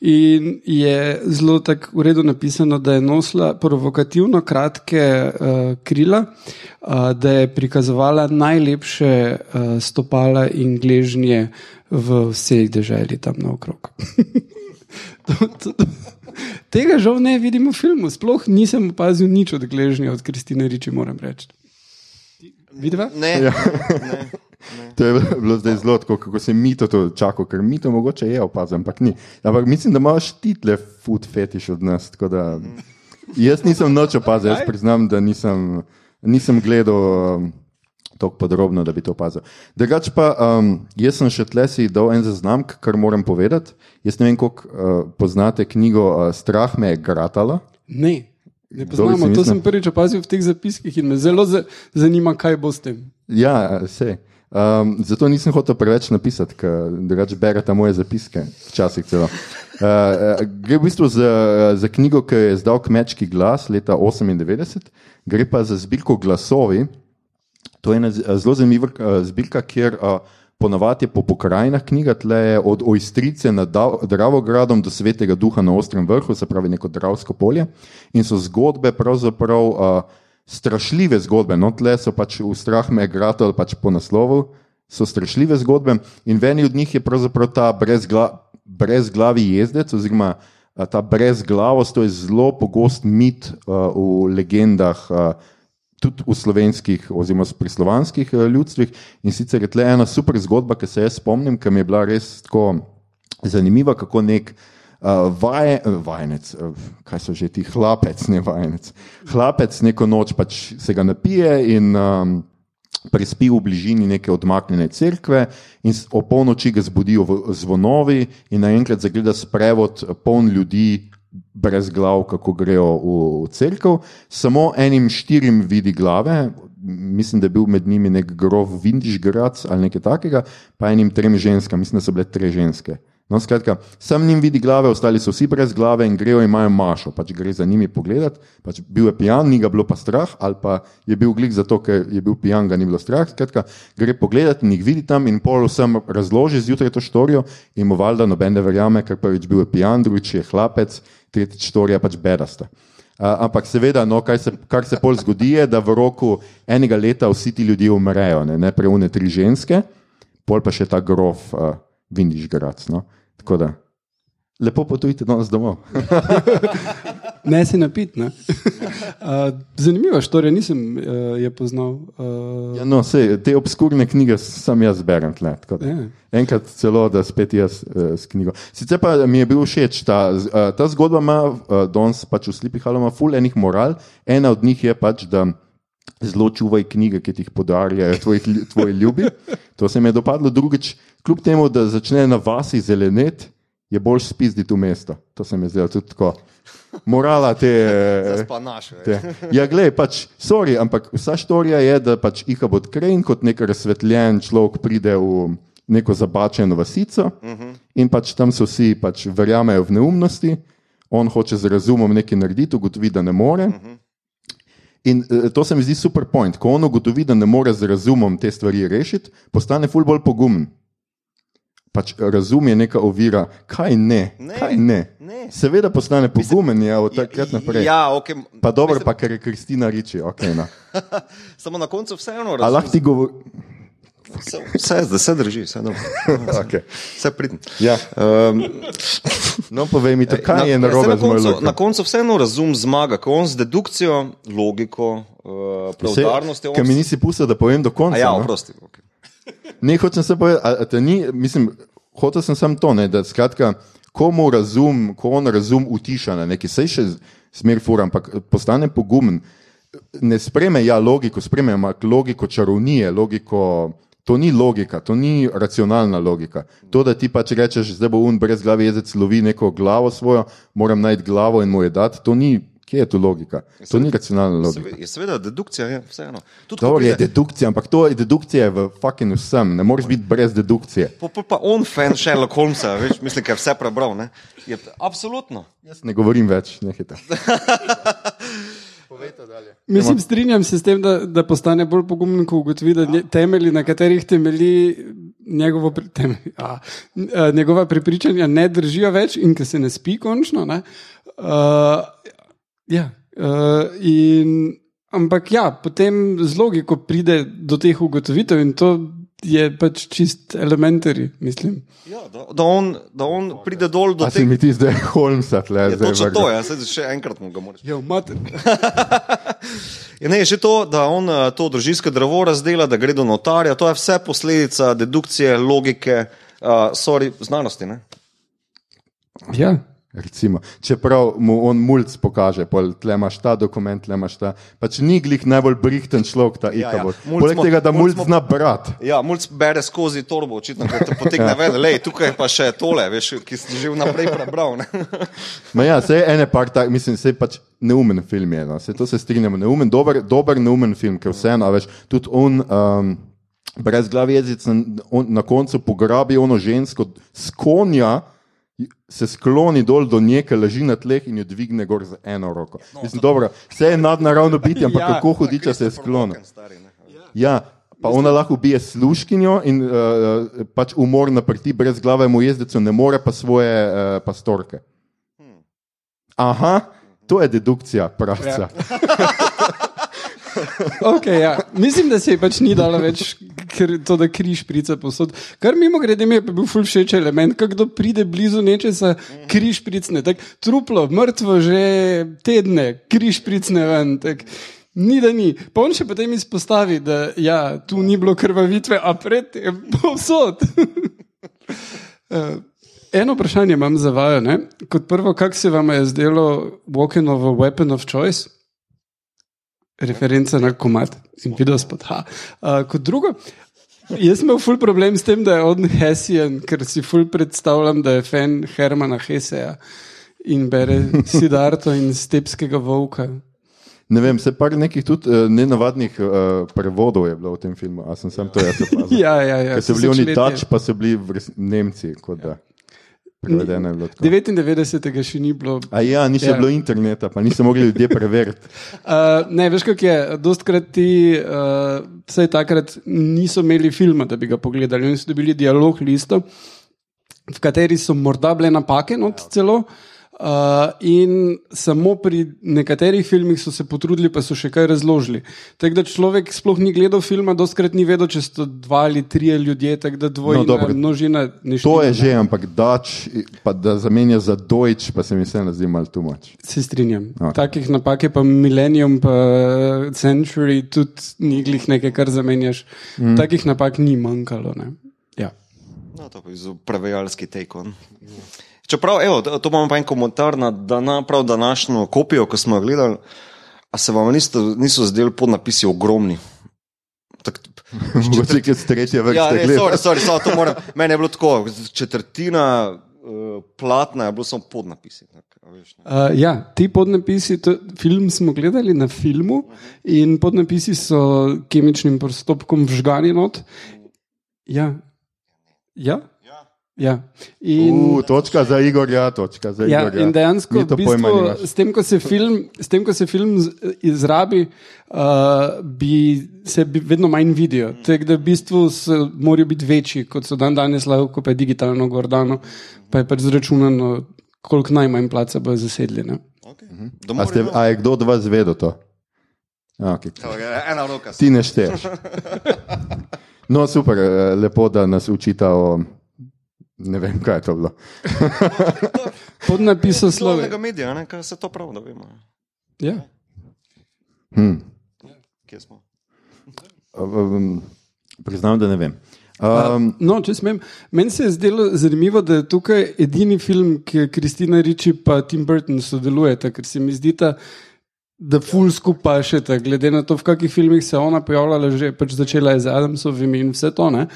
in je zelo tako v redu napisano, da je nosila provokativno kratke uh, krila, uh, da je prikazovala najlepše uh, stopala in gležnje v vseh deželi tam naokrog. To, to, to, tega žal ne vidimo v filmu, sploh nisem opazil nič od gležnja od Kristine Riči, moram reči. Vidiva? Ne, Ja. ne. To je bilo zdaj zelo tako, kako se mito to čaka, ker mito mogoče je opazil, ampak ni. Ampak mislim, da imaš ti tle food fetiš od nas. tako Da, jaz nisem noč opazil, jaz priznam, da nisem, nisem gledal um, tako podrobno, da bi to opazil. Drugač pa, um, jaz sem še tle si dal en zaznamk, kar moram povedati. Jaz ne vem, koliko uh, poznate knjigo uh, Strah me je gratala. Ne, ne poznamo. To sem prvič opazil v teh zapiskih in me zelo za- zanima, kaj bo s tem. Ja, vse. Um, zato nisem hotel preveč napisati, ker drugače berete moje zapiske, včasih celo. Uh, uh, gre v bistvu za, za knjigo, ki je izdal Kmečki glas leta 98, gre pa za zbirko glasovi. To je ena z- zelo zanimiva uh, zbirka, kjer uh, ponavadi je po pokrajinah knjiga, tle je od Ojstrice nad Dravogradom do Svetega duha na Ostrem vrhu, se pravi neko Dravsko polje. In so zgodbe pravzaprav. Uh, strašljive zgodbe. No, tle so pač v strah me gratel, pač po naslovu. So strašljive zgodbe in v eni od njih je pravzaprav ta brezgla, brezglavi jezdec, oziroma a, ta brezglavost, to je zelo pogost mit a, v legendah, a, tudi v slovenskih, oziroma prislovanskih a, ljudstvih. In sicer je tle ena super zgodba, ki se jaz spomnim, ki mi je bila res tako zanimiva, kako nek. Uh, vaje, vajenec, uh, kaj so že ti, hlapec, ne vajenec. Hlapec neko noč pač se ga napije in um, prespi v bližini neke odmaknjene cerkve, in ob polnoči ga zbudijo v- zvonovi, in naenkrat zagleda sprevod eh, poln ljudi, brez glav, kako grejo v, v cerkev. Samo enim štirim vidi glave, mislim, da je bil med njimi nek grof Vindišgrac ali nekaj takega, pa enim trem ženskam, mislim, da so bile tri ženske. No, skratka, sam njim vidi glave, ostali so vsi brez glave in grejo, imajo mašo, pač gre za njimi pogledati. Pač bil je pijan, ni ga bilo pa strah, ali pa je bil glik zato, ker je bil pijan, ga ni bilo strah. Skratka, gre pogledati in jih vidi tam in pol vsem razloži zjutraj to štorijo in mu valjda noben ne verjame, ker prvič bil je pijan, drugič je hlapec, tretjič štorija pač bedasta. Uh, ampak seveda, no, kaj se, kar se pol zgodi, je, da v roku enega leta vsi ti ljudje umrejo, ne, ne preune tri ženske, pol pa še ta grof uh, Vindišgrac. No. Tako da, lepo potujte danes domov. Ne se napiti. Ne? Uh, zanimiva štorija, nisem uh, je poznal. Uh, Ja, no, sej, te obskurne knjige sam jaz berem. Tle, da. Ja. Enkrat celo, da spet jaz uh, s knjigo. Sicer pa mi je bil všeč ta, uh, ta zgodba, ima uh, danes pač v Sleepy Hollow, ima ful enih moral. Ena od njih je pač, da zelo čuvaj knjige, ki ti jih podarjajo tvoji, tvoji ljubi. To se mi je dopadlo. Drugič, kljub temu, da začne na vasi zelenet, je bolj spizditi v mesto. To se mi zdelo tudi tako. Morala te. Zdaj pa naš. Te. Ja, glej, pač, sorry, ampak vsa štorija je, da pač Ihabod Krejn kot nek razsvetljen človek pride v neko zabačeno vasico uh -huh. in pač tam so vsi pač verjamejo v neumnosti, on hoče z razumom nekaj narediti, ugotovi, da ne more. Uh -huh. In eh, to se mi zdi super point. Ko on ugotovi, da ne more z razumom te stvari rešiti, postane ful bolj pogumen. Pač razum je neka ovira, kaj ne, Ne, kaj ne. ne. Seveda postane pogumen, ja, od takrat naprej. Ja, okay. Pa dobro, pa ker je Kristina Riči, okay, no. Samo na koncu vseeno A lahko razumem. ti govoriš? Vse, vse, zdaj se drži, vse dobro. Okay. Vse pridem. Ja. Um, No, povej mi, to, kaj na, je narobe na z mojim koncu, lokom? na koncu vseeno razum zmaga, ko on z dedukcijo, logiko, uh, preudarnostjo. Ker mi nisi pustil, da povem do konca. A ja, no. oprosti. Okay. Ne, hočem se povedati, ni, mislim, hotel sem samo to, ne, da skratka, komu razum, ko on razum utiša na neki, sej še smer fura, ampak postane pogumen. Ne spreme ja logiko, spreme ampak logiko čarovnije, logiko. To ni logika, to ni racionalna logika. To, da ti pač rečeš, zdaj bo un brez glave jezec lovi neko glavo svojo, moram najti glavo in mu je dati, to ni Kje je tu logika? To ni racionalna logika. Je seveda dedukcija, je vseeno. Ko Dobro je pride- dedukcija, ampak to je dedukcija v fucking vsem, ne moreš biti brez dedukcije. Pa, pa, pa on fan Sherlock Holmesa, veš, mislim, ker je vse prebral. Ne? Je, absolutno. Jaz ne govorim več, nehajte. Mislim, strinjam se s tem, da, da postane bolj pogumen, ko ugotovi, da nje- temelji, na katerih temelji njegovo, pri- temelji, a, a, njegova prepričanja, ne držijo več in ki se ne spi, končno. Ne? Uh, ja, uh, in, ampak ja, potem z logiko pride do teh ugotovitev in to je pač čist elementary, mislim. Ja, da, da, on, da on pride dol do A se tega. mi ti zdaj Holmesa tle Je zdaj točno vrgel? to, ja, sedaj še enkrat mu ga moraš. Ja, mater. Je ne, že to, da on eh, to družinsko drevo razdela, da gre do notarja, to je vse posledica dedukcije, logike, uh, sorry, znanosti. Ne? Ja. Recimo, čeprav mu on mulj pokaže, pol, tle imaš ta dokument, tle imaš ta. Pač ni glih najbolj brihten človek, ta Ja, ja. ikavor. Mulj Poleg tega, da mulj zna brat. Ja, mulj bere skozi torbo, očitno, ker te potegne ven, lej, tukaj pa še tole, veš, ki si že vnaprej prebral. Ma ja, se ene par tak, mislim, se pač neumen film je, no. se to se strinjamo, neumen, dober, dober neumen film, ker vseeno, veš, tudi on. Um, Brez glavi jezic na, on, na koncu pograbi ono žensko s konja, se skloni dol do nje, ki leži na tleh in jo dvigne gor z eno roko. No, Mislim, dobro, vse je nadnaravno biti, ampak Ja. kako hudiča se je sklonil. Ja, pa ona lahko ubije sluškinjo in uh, pač umor naprti brez glave mu jezdecu, ne more pa svoje uh, pastorke. Aha, to je dedukcija, pravca. Ja. Okay, ja. Mislim, da se je pač ni dalo več ker, to, da križ prica posod. Kar mimo grede mi je bil ful všeč element, ko kdo pride blizu nečesa, križ pricne. Tak, truplo, mrtvo že tedne, križ pricne ven. Tak, Ni da ni. Pa on še potem izpostavi, da ja, tu ni bilo krvavitve, a predtem povsod. Eh, Eno vprašanje imam za vaju. Ne? Kot prvo, kako se vam je zdelo Walkenovo Weapon of Choice? Referenca na komat in video spot. Ha. Uh, kot drugo, jaz sem imel ful problem s tem, da je on Hessian, ker si ful predstavljam, da je fan Hermana Hesseja in bere Sidarto in Stepskega volka. Ne vem, se par nekih tudi uh, nenavadnih uh, prevodov je bilo v tem filmu, a sem sam to jaz opazil. Ja, ja, ja. Ker so bili oni. Dač, pa so bili Nemci, kot da. Prevedeno je bilo tako. 99. še ni bilo. A ja, ni še Ja. ja. bilo interneta, pa niso mogli ljudje preveriti. Uh, ne, veš, kako je. Dostkrat ti, uh, vsaj takrat, niso imeli filma, da bi ga pogledali. Oni so dobili dialog listo, v kateri so morda bile napake, not celo. Uh, in samo pri nekaterih filmih so se potrudili, pa so še kaj razložili. Tako da človek sploh ni gledal filma, doskrat ni vedel, če so dva ali tri ljudje, tako da dvojna No, dobro. množina ne To je že, ampak Dač, pa da zamenja za Deutsch, pa se mi vseeno zdi malo tumač. Se strinjam. Ok. Okay. Takih napak je pa Millennium, pa Century, tudi ni glih nekaj, kar zamenjaš. Mm. Takih napak ni manjkalo. Ne? Ja. No, to je bil prevajalski tekon. Čeprav, evo, to to imamo pa en komentar na dana, prav današnjo kopijo, ko smo jo gledali. A se vam niso, niso zdeli podnapisi ogromni? Tak, Mogoče je tretje vrste ja, ne, sorry, sorry, samo to moram. Meni je bilo tako, četrtina uh, platna je bilo samo podnapisi. Tak, a veš, ne. Uh, ja, ti podnapisi, to, film smo gledali na filmu in podnapisi so kemičnim postopkom vžgani not. Ja. Ja. Ja. In, Uh, točka za Igorja, točka za Ja, Igorja. in dejansko, v bistvu, s, tem, ko se film, s tem, ko se film izrabi, uh, bi se bi vedno manj vidijo. Tako da v bistvu so- morajo biti večji, kot so dan danes, lahko pa je digitalno gordano, pa je pač zračunano, koliko najmanj placa bo zasedli. Ne? Okay. A, ste, a je kdo od vas vedel to? Okay. Ena roka. Ti ne šteješ. No, super, eh, lepo, da nas učita o. Ne vem, kaj je to bilo. Pod napisom Slovnega slove. medija, ne, kaj se to prav, da vemo. Ja. Hm. Kje smo? Um, priznam, da ne vem. Um, No, če smem, meni se je zdelo zanimivo, da je tukaj edini film, ki Kristina Riči in Tim Burton sodelujeta, ker se mi zdi, ta, da ful skupaj še ta, glede na to, v kakih filmih se je ona pojavljala, že pač začela je z Adamsovimi in vse to. Ne?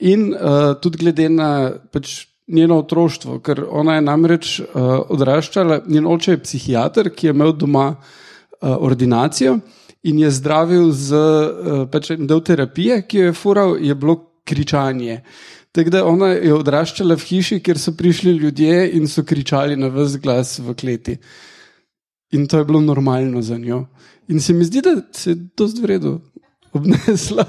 In uh, tudi glede na pač, njeno otroštvo, ker ona je namreč uh, odraščala, njen oče je psihiater, ki je imel doma uh, ordinacijo in je zdravil z uh, pač del terapije, ki jo je fural, je bilo kričanje. Tako da ona je odraščala v hiši, kjer so prišli ljudje in so kričali na vse glas v kleti. In to je bilo normalno za njo. In se mi zdi, da se je to zvredo obnesla.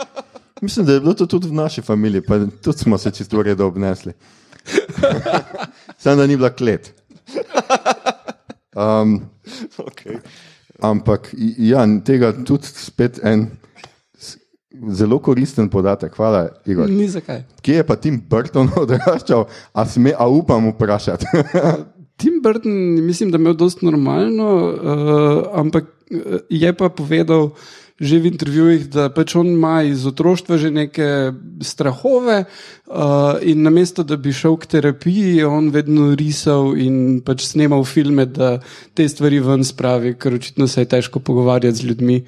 Mislim, da je bilo to tudi v naši familiji, pa tudi smo se čisto redo obnesli. Samo da ni bila klet. Um, Okay. ampak ja, tega tudi spet en zelo koristen podatek. Hvala, Igor. Ni zakaj. Kje je pa Tim Burton odraščal, a, sme, a upam vprašati? Tim Burton, mislim, da je imel dosti normalno, uh, ampak uh, je pa povedal že v intervjujih, da pač on ima iz otroštva že neke strahove uh, in namesto da bi šel k terapiji, je on vedno risal in pač snemal filme, da te stvari ven spravi, ker očitno se je težko pogovarjati z ljudmi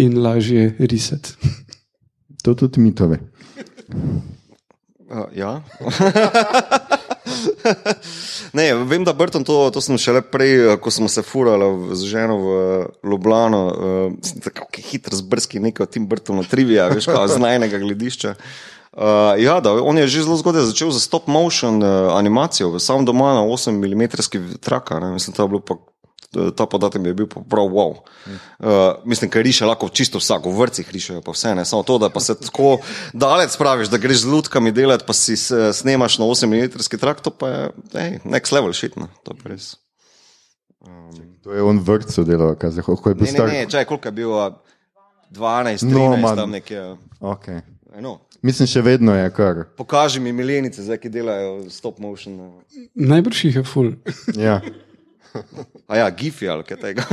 in lažje risati. to tudi mitove. Uh, ja. ne, vem, da Brton, to, to sem šele prej, eh, ko smo se furali z ženo v Ljubljano, uh, sem tako hitro zbrski nekaj o tem Brtonu trivija, veš, kao z najnega gledišča. Uh, ja, da, on je že zelo zgodaj začel za stop motion uh, animacijo, sam doma na 8 mm traka. Ne, mislim, to je bilo pa ta podatek mi je bil prav wow. Uh, mislim, ker riše lahko čisto vsak, v vrcih rišejo pa vse, ne samo to, da pa se tako daleč spraviš, da greš z lutkami delati, pa si se snemaš na 8 mm trak, to pa je ej, next level shit, no. to je res. To je on v vrtu delal, kaj ko je bil Ne, ne, ne, čaj, koliko je bil, a, 12, 13, No, man. tam nekje. Okay. No. Mislim, še vedno je kar. Pokaži mi milenice, zdaj, ki delajo stop motion. Najbrž jih je ful. Ja. A ja, gifi ali kaj tega.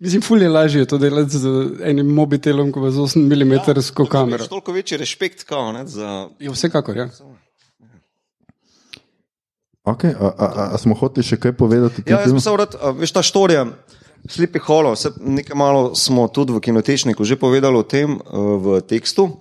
Mislim, ful je lažje to delati z enim mobitelom, kot z 8 mm ja, kamero. Toliko večji respekt, kao, ne, za Ja, vsekakor, ja. Okay, a, a, a, a smo hoteli še kaj povedati? Ja, jaz filmu? bi se rad, a, veš, ta štorija, Hollow, vse nekaj malo smo tudi v kinotečniku že povedali o tem uh, v tekstu.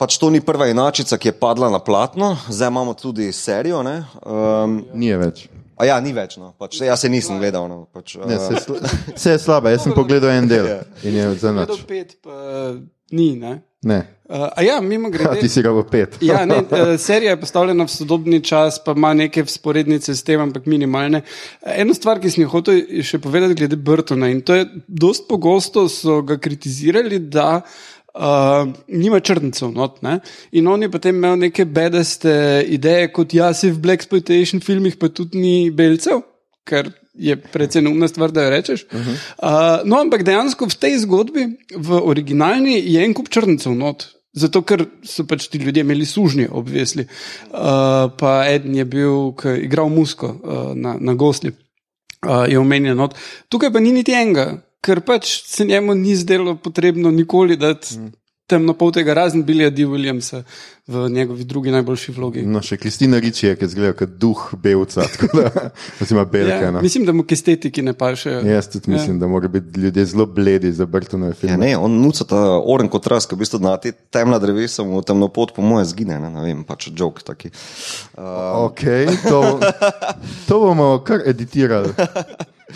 Pač to ni prva inačica, ki je padla na platno, zdaj imamo tudi serijo. ne, Um, Ni več. a ja, ni več, no. pač, jaz se nisem gledal. No, pač, uh, Ne, se, je sla, se je slaba, jaz sem pogledal en del in je za noč. pet, pa ni. Ne? Ne, Uh, a ja, mimo a, grede. ti si ga v pet. Ja, ne, eh, serija je postavljena v sodobni čas, pa ima neke sporednice s tem, ampak minimalne. Eno stvar, ki sem jo hotel še povedati glede Brtona, in to je, dost pogosto so ga kritizirali, da uh, nima črncev. Not, ne? in on je potem imel neke bedaste ideje, kot jaz v Black Exploitation filmih, pa tudi ni belcev. Ker je precej neumna stvar, da jo rečeš. Uh -huh. uh, no, ampak dejansko v tej zgodbi, v originalni, je en kup črncev not. Zato, ker so pač ti ljudje imeli sužnje, obvesli. Uh, pa eden je bil, ki je igral musko uh, na, na gosli, uh, je omenjen. Not. Tukaj pa ni niti enega, ker pač se njemu ni zdelo potrebno nikoli dati mm. temnopoltega, razen Billyja D. Williamsa v njegovi drugi najboljši vlogi. No, še Kristina Riči je, ki zgleda kot duh belca, tako da oziroma belke. Ja, no. mislim, da mu estetiki ne paše. Jaz tudi mislim, da morajo biti ljudje zelo bledi za Brtonove Ja, filme. ne, on nuca ta oren kot raz, ki v bistvu na te temna drevesa mu temno pot, po moje, zgine. Ne, ne vem, pač jok taki. Uh, Okay, to, to bomo kar editirali.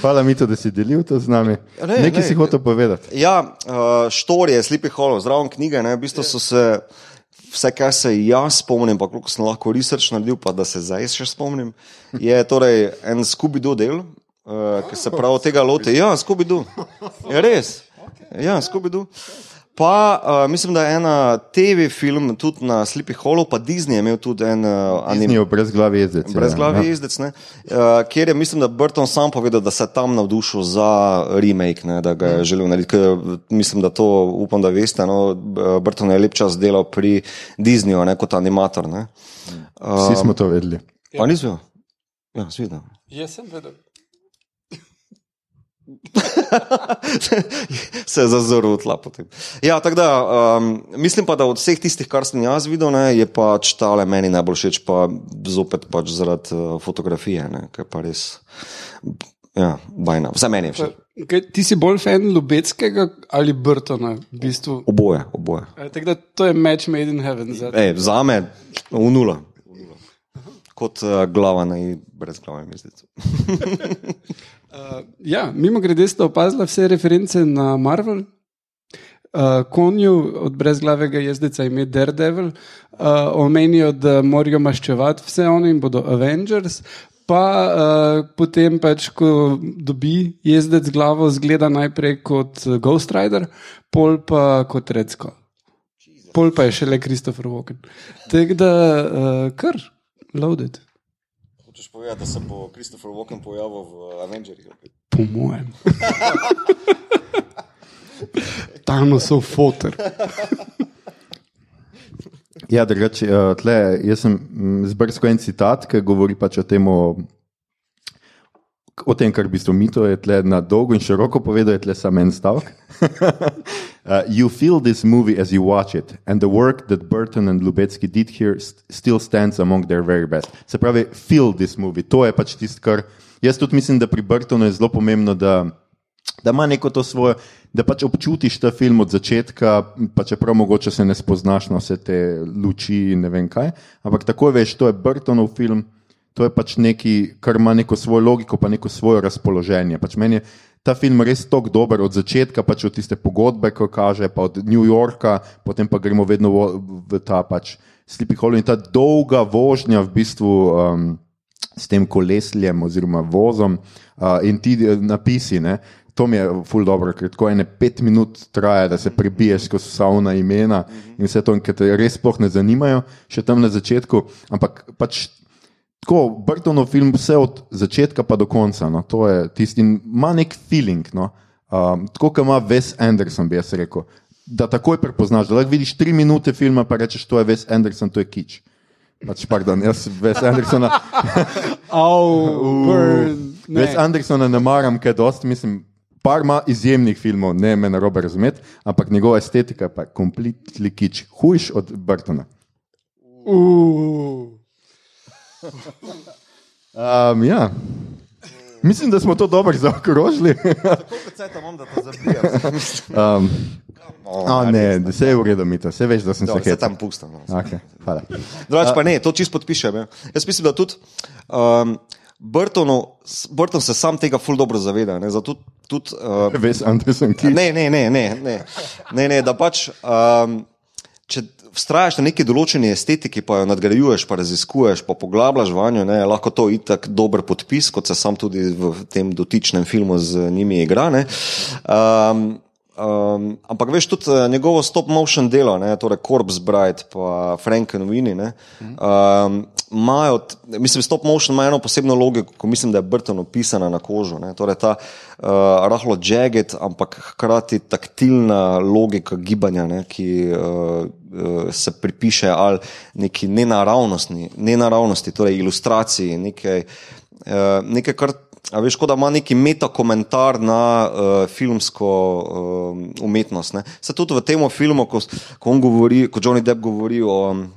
Hvala, Mito, da si delil to z nami. Ne, Nekaj ne, si hotel povedati. Ja, uh, štorije, Sleepy Hollow, zraven knjige, ne, v bistvu so se. Vse, kar se jaz spomnim, pa koliko sem lahko research naredil, pa da se zdaj še spomnim, je torej en Scooby-Doo del, uh, ki se prav tega loti. Ja, Scooby-Doo. Je res. Ja, Scooby-Doo. Pa uh, mislim, da je ena TV film tudi na Sleepy Hollow, pa Disney je imel tudi en uh, Ni anime. v brezglavi jezdec. ja. Brezglavi Ja. jezdec, ne, uh, kjer je, mislim, da Burton sam povedal, da se je tam navdušil za remake, ne, da ga je želel narediti. Ker, mislim, da to upam, da veste. No, Burton je lep čas delal pri Disneyju ne, kot animator. Ne. Vsi smo to vedeli. Pa nisem. Ja, svidel. Jaz sem vedel. se je zazoril tla. Potem. Ja, tako da um, mislim pa, da od vseh tistih, kar sem jaz videl, ne, je pač tale meni najbolj všeč, pa zopet pač zaradi uh, fotografije, ne, ki je pa res. Ja, bajna. Vse meni je všeč. Kaj, ti si bolj fan Lubeckega ali Brtona? V bistvu? Oboje, oboje. E, tako da to je match made in heaven. Za... Ej, za me v nula. Kot uh, glava na brez glave, mislim. Uh, ja, mimo grede ste opazili vse reference na Marvel. Uh, konju od brezglavega jezdeca ime Daredevil, uh, omenijo, da morajo maščevati vse one in bodo Avengers. Pa uh, potem, pač, ko dobi jezdec glavo, zgleda najprej kot Ghost Rider, pol pa kot Redsko. Pol pa je šele Christopher Walken. Tako da, uh, kar, loaded. Hočeš povedati, da se bo Christopher Walken pojavil v Avengerjih? Po mojem. Thanosov fotor. Ja, drugače, uh, tle, jaz sem mm, zbrskal en citat, ki govori pač o tem, o, o tem kar v bistvu mito je tle na dolgo in široko povedal, je tle samo en stavek. uh, you feel this movie as you watch it, and the work that Burton and Lubecki did here st still stands among their very best. Se pravi, feel this movie, to je pač tisto, kar jaz tudi mislim, da pri Burtonu je zelo pomembno, da, da ima neko to svoje, da pač občutiš ta film od začetka, pa čeprav mogoče se ne spoznaš na vse te luči in ne vem kaj. Ampak takoj veš, to je Burtonov film, to je pač nekaj, kar ima neko svojo logiko, pa neko svoje razpoloženje. Pač meni je ta film res tako dober od začetka, pač od tiste pogodbe, ko kaže, pa od New Yorka, potem pa gremo vedno v, v ta pač Sleepy Hollow in ta dolga vožnja v bistvu. Um, S tem kolesljem oziroma vozom uh, in ti eh, napisi, ne, to mi je ful dobro, ker tako ene pet minut traja, da se prebiješ skozi vsa ona imena in vse to, ki te res sploh ne zanimajo, še tam na začetku. Ampak pač tako, Brtonov film, vse od začetka pa do konca, no, to je tisti, in ima nek feeling, no, um, tako kot ima Wes Anderson, bi jaz rekel. Da takoj prepoznaš, da lahko vidiš tri minute filma, pa rečeš, to je Wes Anderson, to je kič. Pač, pardon, jaz Wes Andersona. Ne. Wes Andersona ne maram, ker dosti, mislim, par ima izjemnih filmov, ne me na robe razumeti, ampak njegova estetika pa je kompletni kič, hujš od Burtona. Uh. Um, ja. Mislim, da smo to dobro zaokrožili. Koliko cajt imam, da to zabijem? um, a, ne, vse je v redu, mi to, vse veš, da sem se se tam pustam. No. Okay. Drugač pa ne, to čist podpišem. Ja. Jaz mislim, da tudi um, Burtonu, Burton se sam tega ful dobro zaveda. Ne, zato tudi, uh, Ves Anderson, ki ne, ne, ne, ne, ne, ne, ne, da pač. Um, Če vztrajaš na neki določeni estetiki, pa jo nadgrajuješ, pa raziskuješ, pa poglabljaš vanjo, ne, lahko to itak dober podpis, kot se sam tudi v tem dotičnem filmu z njimi igra. ne. Um, Um, ampak veš tudi eh, njegovo stop motion delo, ne, torej Corpse Bride in Frankenweenie, um, imajo, mislim, stop motion ima eno posebno logiko, ko mislim, da je Burton opisana na kožo. Ne, torej ta uh, rahlo jagged, ampak hkrati taktilna logika gibanja, ne, ki uh, uh, se pripiše ali neki nenaravnosti, nenaravnosti torej ilustraciji, nekaj, uh, nekaj kar A veš, da ima neki metakomentar na uh, filmsko uh, umetnost. Ne. Se tudi v tem filmu, ko, ko, govori, ko Johnny Depp govori o uh,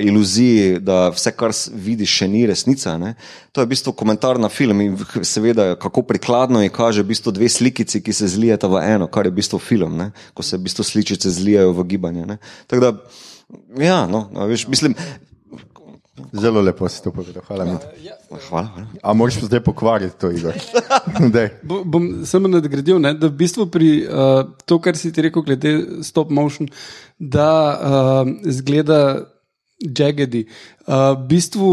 iluziji, da vse, kar vidiš, še ni resnica. Ne. To je v bistvu komentar na film in seveda, kako prikladno je kaže v bistvu dve slikici, ki se zlijeta v eno, kar je v bistvu film, ne. ko se v bistvu sličice zlijajo v gibanje. ne. Tako da, ja, no, veš, mislim, Zelo lepo si to povedal, hvala. Mit. hvala. hvala. A moraš zdaj pokvariti to igro? Daj. Bo- Bom samo nadgradil, ne, da v bistvu pri uh, to, kar si ti rekel, glede stop motion, da uh, zgleda jaggedi. Uh, v bistvu,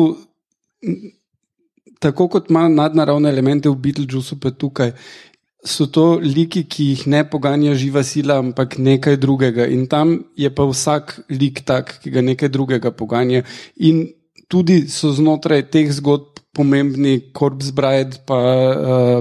tako kot ima nadnaravne elemente v Beetlejuicu, pa tukaj. So to liki, ki jih ne poganja živa sila, ampak nekaj drugega. In tam je pa vsak lik tak, ki ga nekaj drugega poganja. In tudi so znotraj teh zgodb pomembni Corpse Bride, pa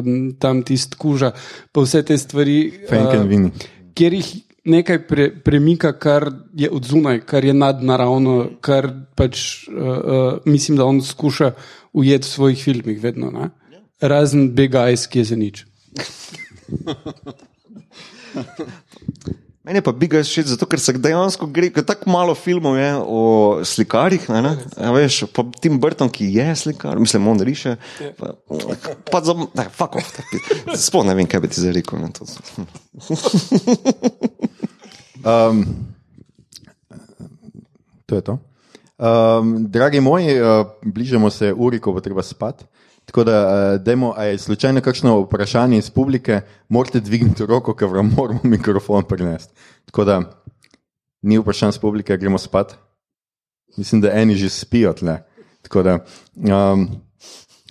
um, tam tisti kuža, pa vse te stvari. Uh, kjer jih nekaj pre, premika, kar je od zunaj, kar je nadnaravno, kar pač uh, uh, mislim, da on skuša ujeti v svojih filmih, vedno. Ne? Razen Big Eyes, ki je za nič. Meni je pa Biga všeč, zato ker se dejansko gre, ker tako malo filmov je o slikarjih, ne, ne? Ja, veš, pa Tim Burton, ki je slikar, mislim, on riše. Pa, za, ne, fuck off, sploh ne vem, kaj bi ti zdaj rekel. Um, to je to. Um, dragi moji, uh, bližamo se uri, ko bo treba spati. Tako da, uh, dajmo, a je slučajno kakšno vprašanje iz publike, morate dvigniti roko, ker vam moramo mikrofon prinesti. Tako da, ni vprašanj iz publike, gremo spat. Mislim, da eni že spijo tle. Tako da, um,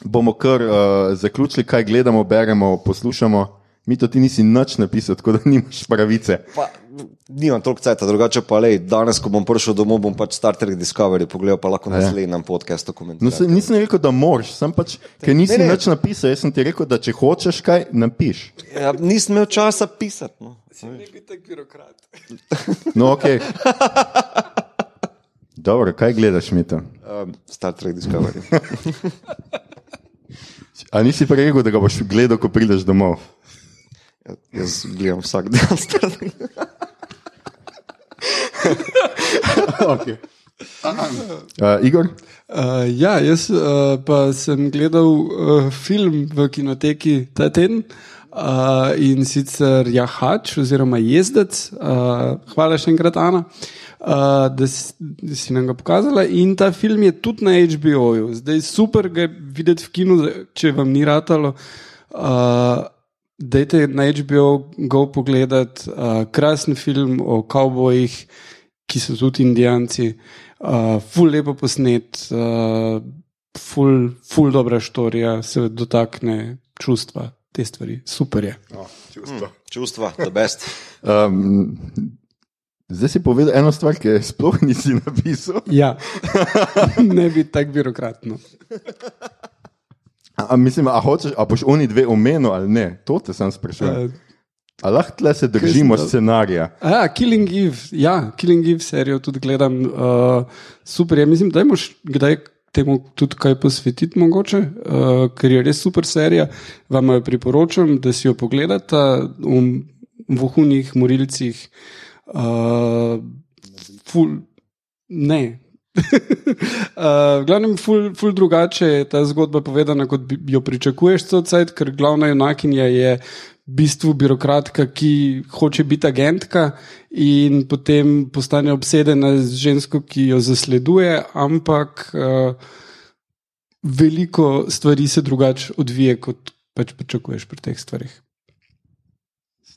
bomo kar uh, zaključili, kaj gledamo, beremo, poslušamo. Mi to ti nisi nič napisal, tako da nimaš pravice. Pa, nimam toliko cajta, drugače pa le, danes, ko bom prišel domov, bom pač Star Trek Discovery pogledal, pa lahko na naslednjem podkastu No, komentiram. se, nisem rekel, da moraš, sem pač, ker ne. nič napisal. Jaz sem ti rekel, da če hočeš kaj, napiš. Ja, nisem imel časa pisati. No. Ne bi tak birokrat. No, ok. Dobro, kaj gledaš, Mito? Um, Star Trek Discovery. A nisi pa rekel, da ga boš gledal, ko prideš domov? Ja, Jaz gledam vsak dan Star Trek. okay. uh, Igor? Uh, ja, jaz uh, pa sem gledal uh, film v kinoteki ta teden uh, in sicer Jahač oziroma Jezdec. Uh, hvala še enkrat, Ana, uh, da, si, da si nam ga pokazala. In ta film je tudi na HBO-ju. Zdaj super ga je videti v kinu, če vam ni ratalo. Uh, Dajte na HBO go pogledat, uh, krasen film o kavbojih, ki so tudi indijanci, uh, ful lepo posnet, uh, ful, ful dobra štorija, se dotakne čustva te stvari. Super je. Oh, čustvo. Čustva, the best. Um, zdaj si povedal eno stvar, ki je sploh nisi napisal. Ja, ne bi tako birokratno. A, a, mislim, a, hočeš, a boš oni dve omenil ali ne? To te sem sprašal. Uh, A lahko tle se držimo scenarija? Ja, Killing Eve, ja, Killing Eve serijo tudi gledam. Uh, super je, mislim, da imaš kdaj temu tudi kaj posvetiti, mogoče, uh, ker je res super serija. Vam jo priporočam, da si jo pogledate v vohunih morilcih. Uh, ful, ne. Uh, v glavnem, ful, ful drugače je ta zgodba povedana, kot bi jo pričakuješ, cel ker glavna junakinja je v bistvu birokratka, ki hoče biti agentka in potem postane obsedena z žensko, ki jo zasleduje, ampak uh, veliko stvari se drugače odvije, kot pač pričakuješ pri teh stvarih.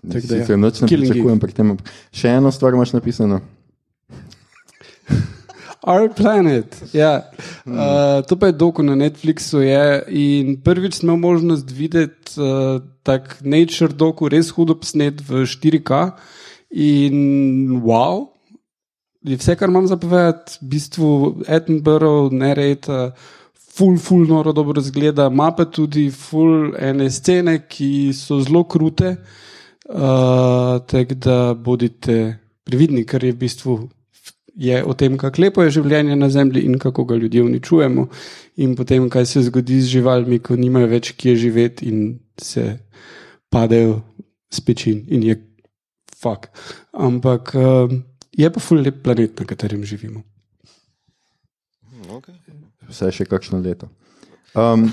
Tako da ja. Sicer noč ne Killing pričakujem pri tem. Še eno stvar imaš napisano. Our Planet. Ja. Uh, to pa je doko na Netflixu. Je. In prvič smo imeli možnost videti uh, tak nature doku, res hudo posnet v 4K. In wow, je vse, kar imam zapovedati, v bistvu Edinburgh, Nerejta. Ful, ful, noro dobro zgleda, ima pa tudi ful ene scene, ki so zelo krute, uh, tako da bodite previdni, ker je v bistvu je o tem, kako lepo je življenje na Zemlji in kako ga ljudje uničujemo, in potem, kaj se zgodi z živalmi, ko nimajo več kje živeti in se padejo s pečin in je fuk. Ampak uh, je pa ful lep planet, na katerem živimo. Okay. Vse še kakšno leto. Um,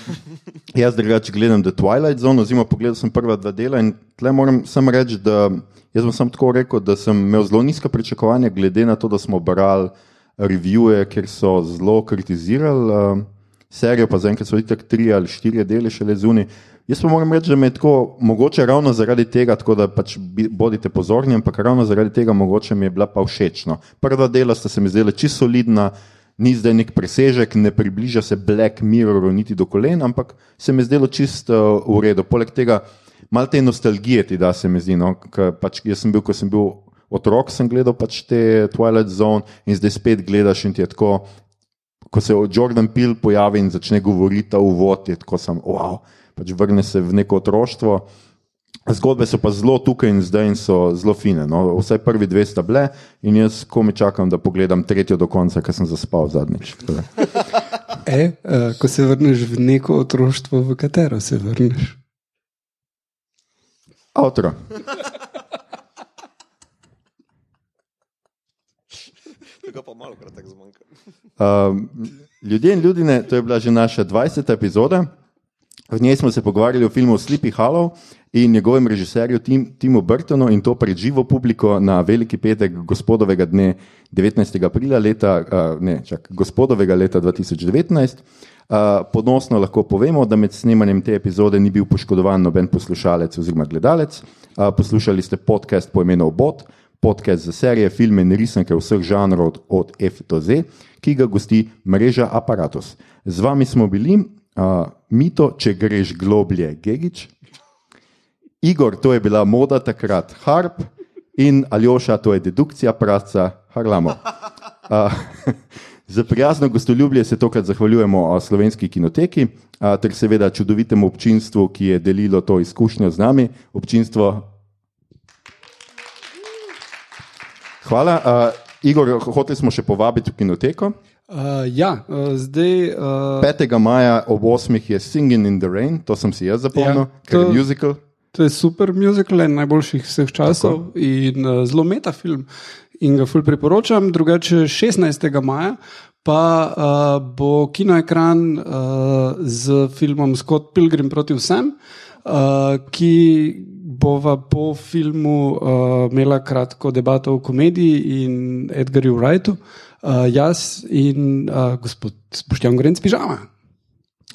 jaz drugače gledam The Twilight Zone, oziroma pogledal sem prva dva dela in tle moram samo reči, da jaz bom samo tako rekel, da sem imel zelo nizka pričakovanja, glede na to, da smo brali revije, kjer so zelo kritizirali um, serijo, pa zaenkrat so itak tri ali štiri dele šele zunaj. Jaz pa moram reči, da me je tako, mogoče ravno zaradi tega, tako da pač bodite pozorni, ampak ravno zaradi tega mogoče mi je bila pa všečno. Prva dela sta se mi zdela čisto solidna, ni zdaj nek presežek, ne približa se Black Mirroru niti do kolen, ampak se mi je zdelo čisto uh, v redu. Poleg tega, malo te nostalgije ti da, se mi zdi. No? Ker Pač jaz sem bil, ko sem bil otrok, sem gledal pač te Twilight Zone in zdaj spet gledaš in ti je tako. Ko se Jordan Peele pojavi in začne govoriti o uvod, je tako sem, wow, pač vrne se v neko otroštvo. Zgodbe so pa zelo tukaj in zdaj in so zelo fine. No. Vsaj prvi dve sta bile in jaz komi čakam, da pogledam tretjo do konca, ker sem zaspal zadnjič. E, uh, ko se vrneš v neko otroštvo, v katero se vrneš? Avtro. Tega pa malo krat tako zmanjka. Um, ljudje in ljudje, to je bila že naša 20. epizoda. V njej smo se pogovarjali o filmu Sleepy Hollow in njegovem režiserju Tim, Timu Burtonu in to pred živo publiko na Veliki petek gospodovega dne 19. aprila leta, ne, čak, gospodovega leta 2019. Uh, ponosno lahko povemo, da med snemanjem te epizode ni bil poškodovan noben poslušalec oziroma gledalec. Poslušali ste podcast po imenu Obot, podcast za serije, filme in risanke vseh žanrov od, F do Z, ki ga gosti mreža Apparatus. Z vami smo bili uh, Mito, če greš globlje, Gigič. Igor, to je bila moda takrat, Harp in Aljoša, to je dedukcija praca, Harlamo. Uh, za prijazno gostoljubje se tokrat zahvaljujemo slovenski kinoteki, uh, ter seveda čudovitemu občinstvu, ki je delilo to izkušnjo z nami. Občinstvo. Hvala. Uh, Igor, hoteli smo še povabiti v kinoteko. Uh, ja, uh, zdaj. Uh, 5. maja ob 8. je Singing in the Rain, to sem si jaz zapomnil, Ja, ker je to- musical. To je super muzikal, en najboljših vseh časov Tako. in uh, zelo meta film. In ga ful priporočam. Drugače, 16. maja pa uh, bo kinoekran uh, z filmom Scott Pilgrim proti vsem, uh, ki bova po filmu uh, imela kratko debato o komediji in Edgarju Wrightu, uh, jaz in uh, gospod Boštjan Gorenc Pižama.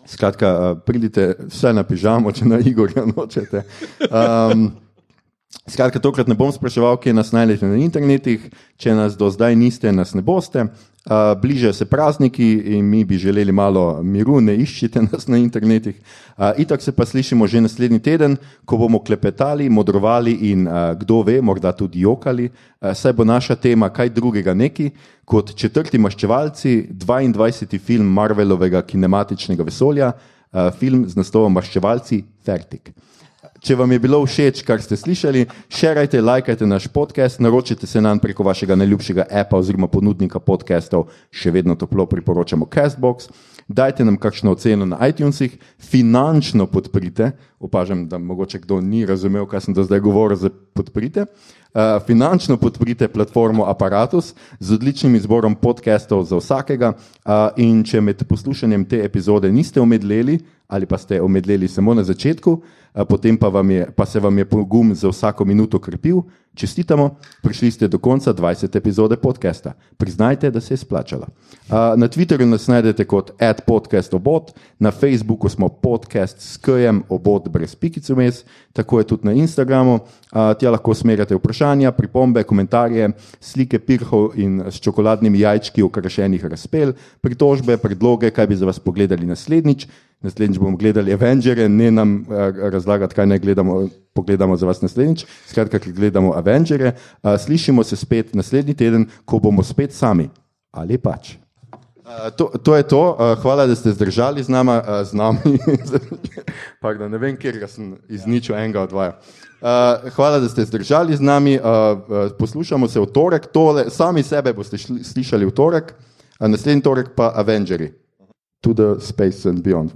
Skratka, uh, pridite vse na pižamo, če na Igorja nočete. Um, skratka, tokrat ne bom spraševal, kje nas najdete na internetih. Če nas do zdaj niste, nas ne boste. Uh, bližajo se prazniki in mi bi želeli malo miru, ne iščite nas na internetih. Uh, itak se pa slišimo že naslednji teden, ko bomo klepetali, modrovali in uh, kdo ve, morda tudi jokali. Uh, saj bo naša tema kaj drugega neki kot četrti maščevalci, 22. film Marvelovega kinematičnega vesolja, uh, film z naslovom Maščevalci Fertik. Če vam je bilo všeč, kar ste slišali, šerajte, lajkajte naš podcast, naročite se nam preko vašega najljubšega appa oziroma ponudnika podcastov, še vedno toplo priporočamo Castbox. Dajte nam kakšno oceno na iTunesih, finančno podprite. Opažam, da mogoče kdo ni razumel, kaj sem do zdaj govoril, za podprite. Uh, finančno podprite platformo Apparatus z odličnim izborom podcastov za vsakega. Uh, in če med poslušanjem te epizode niste omedleli ali pa ste omedleli samo na začetku, potem pa, je, pa se vam je pogum za vsako minuto krepil, čestitamo, prišli ste do konca 20. epizode podcasta. Priznajte, da se je splačala. Na Twitterju nas najdete kot adpodcastobot, na Facebooku smo podcast s KM obot brez pikic vmes, tako je tudi na Instagramu. Tja lahko usmerjate vprašanja, pripombe, komentarje, slike pirhov in s čokoladnimi jajčki okrašenih razpel, pritožbe, predloge, kaj bi za vas pogledali naslednjič. Naslednjič bomo gledali Avengere, ne nam uh, razlagati, kaj naj gledamo, pogledamo za vas naslednjič. Skratka, ker gledamo Avengere, uh, slišimo se spet naslednji teden, ko bomo spet sami. Ali pač. Uh, to, to je to, uh, hvala, da ste zdržali z, nama, uh, z nami. Pardon, ne vem, kjer sem izničil enega od dvaja. Uh, hvala, da ste zdržali z nami. Uh, uh, poslušamo se v torek, tole, sami sebe boste šli, slišali v torek, uh, naslednji torek pa Avengeri. To the space and beyond.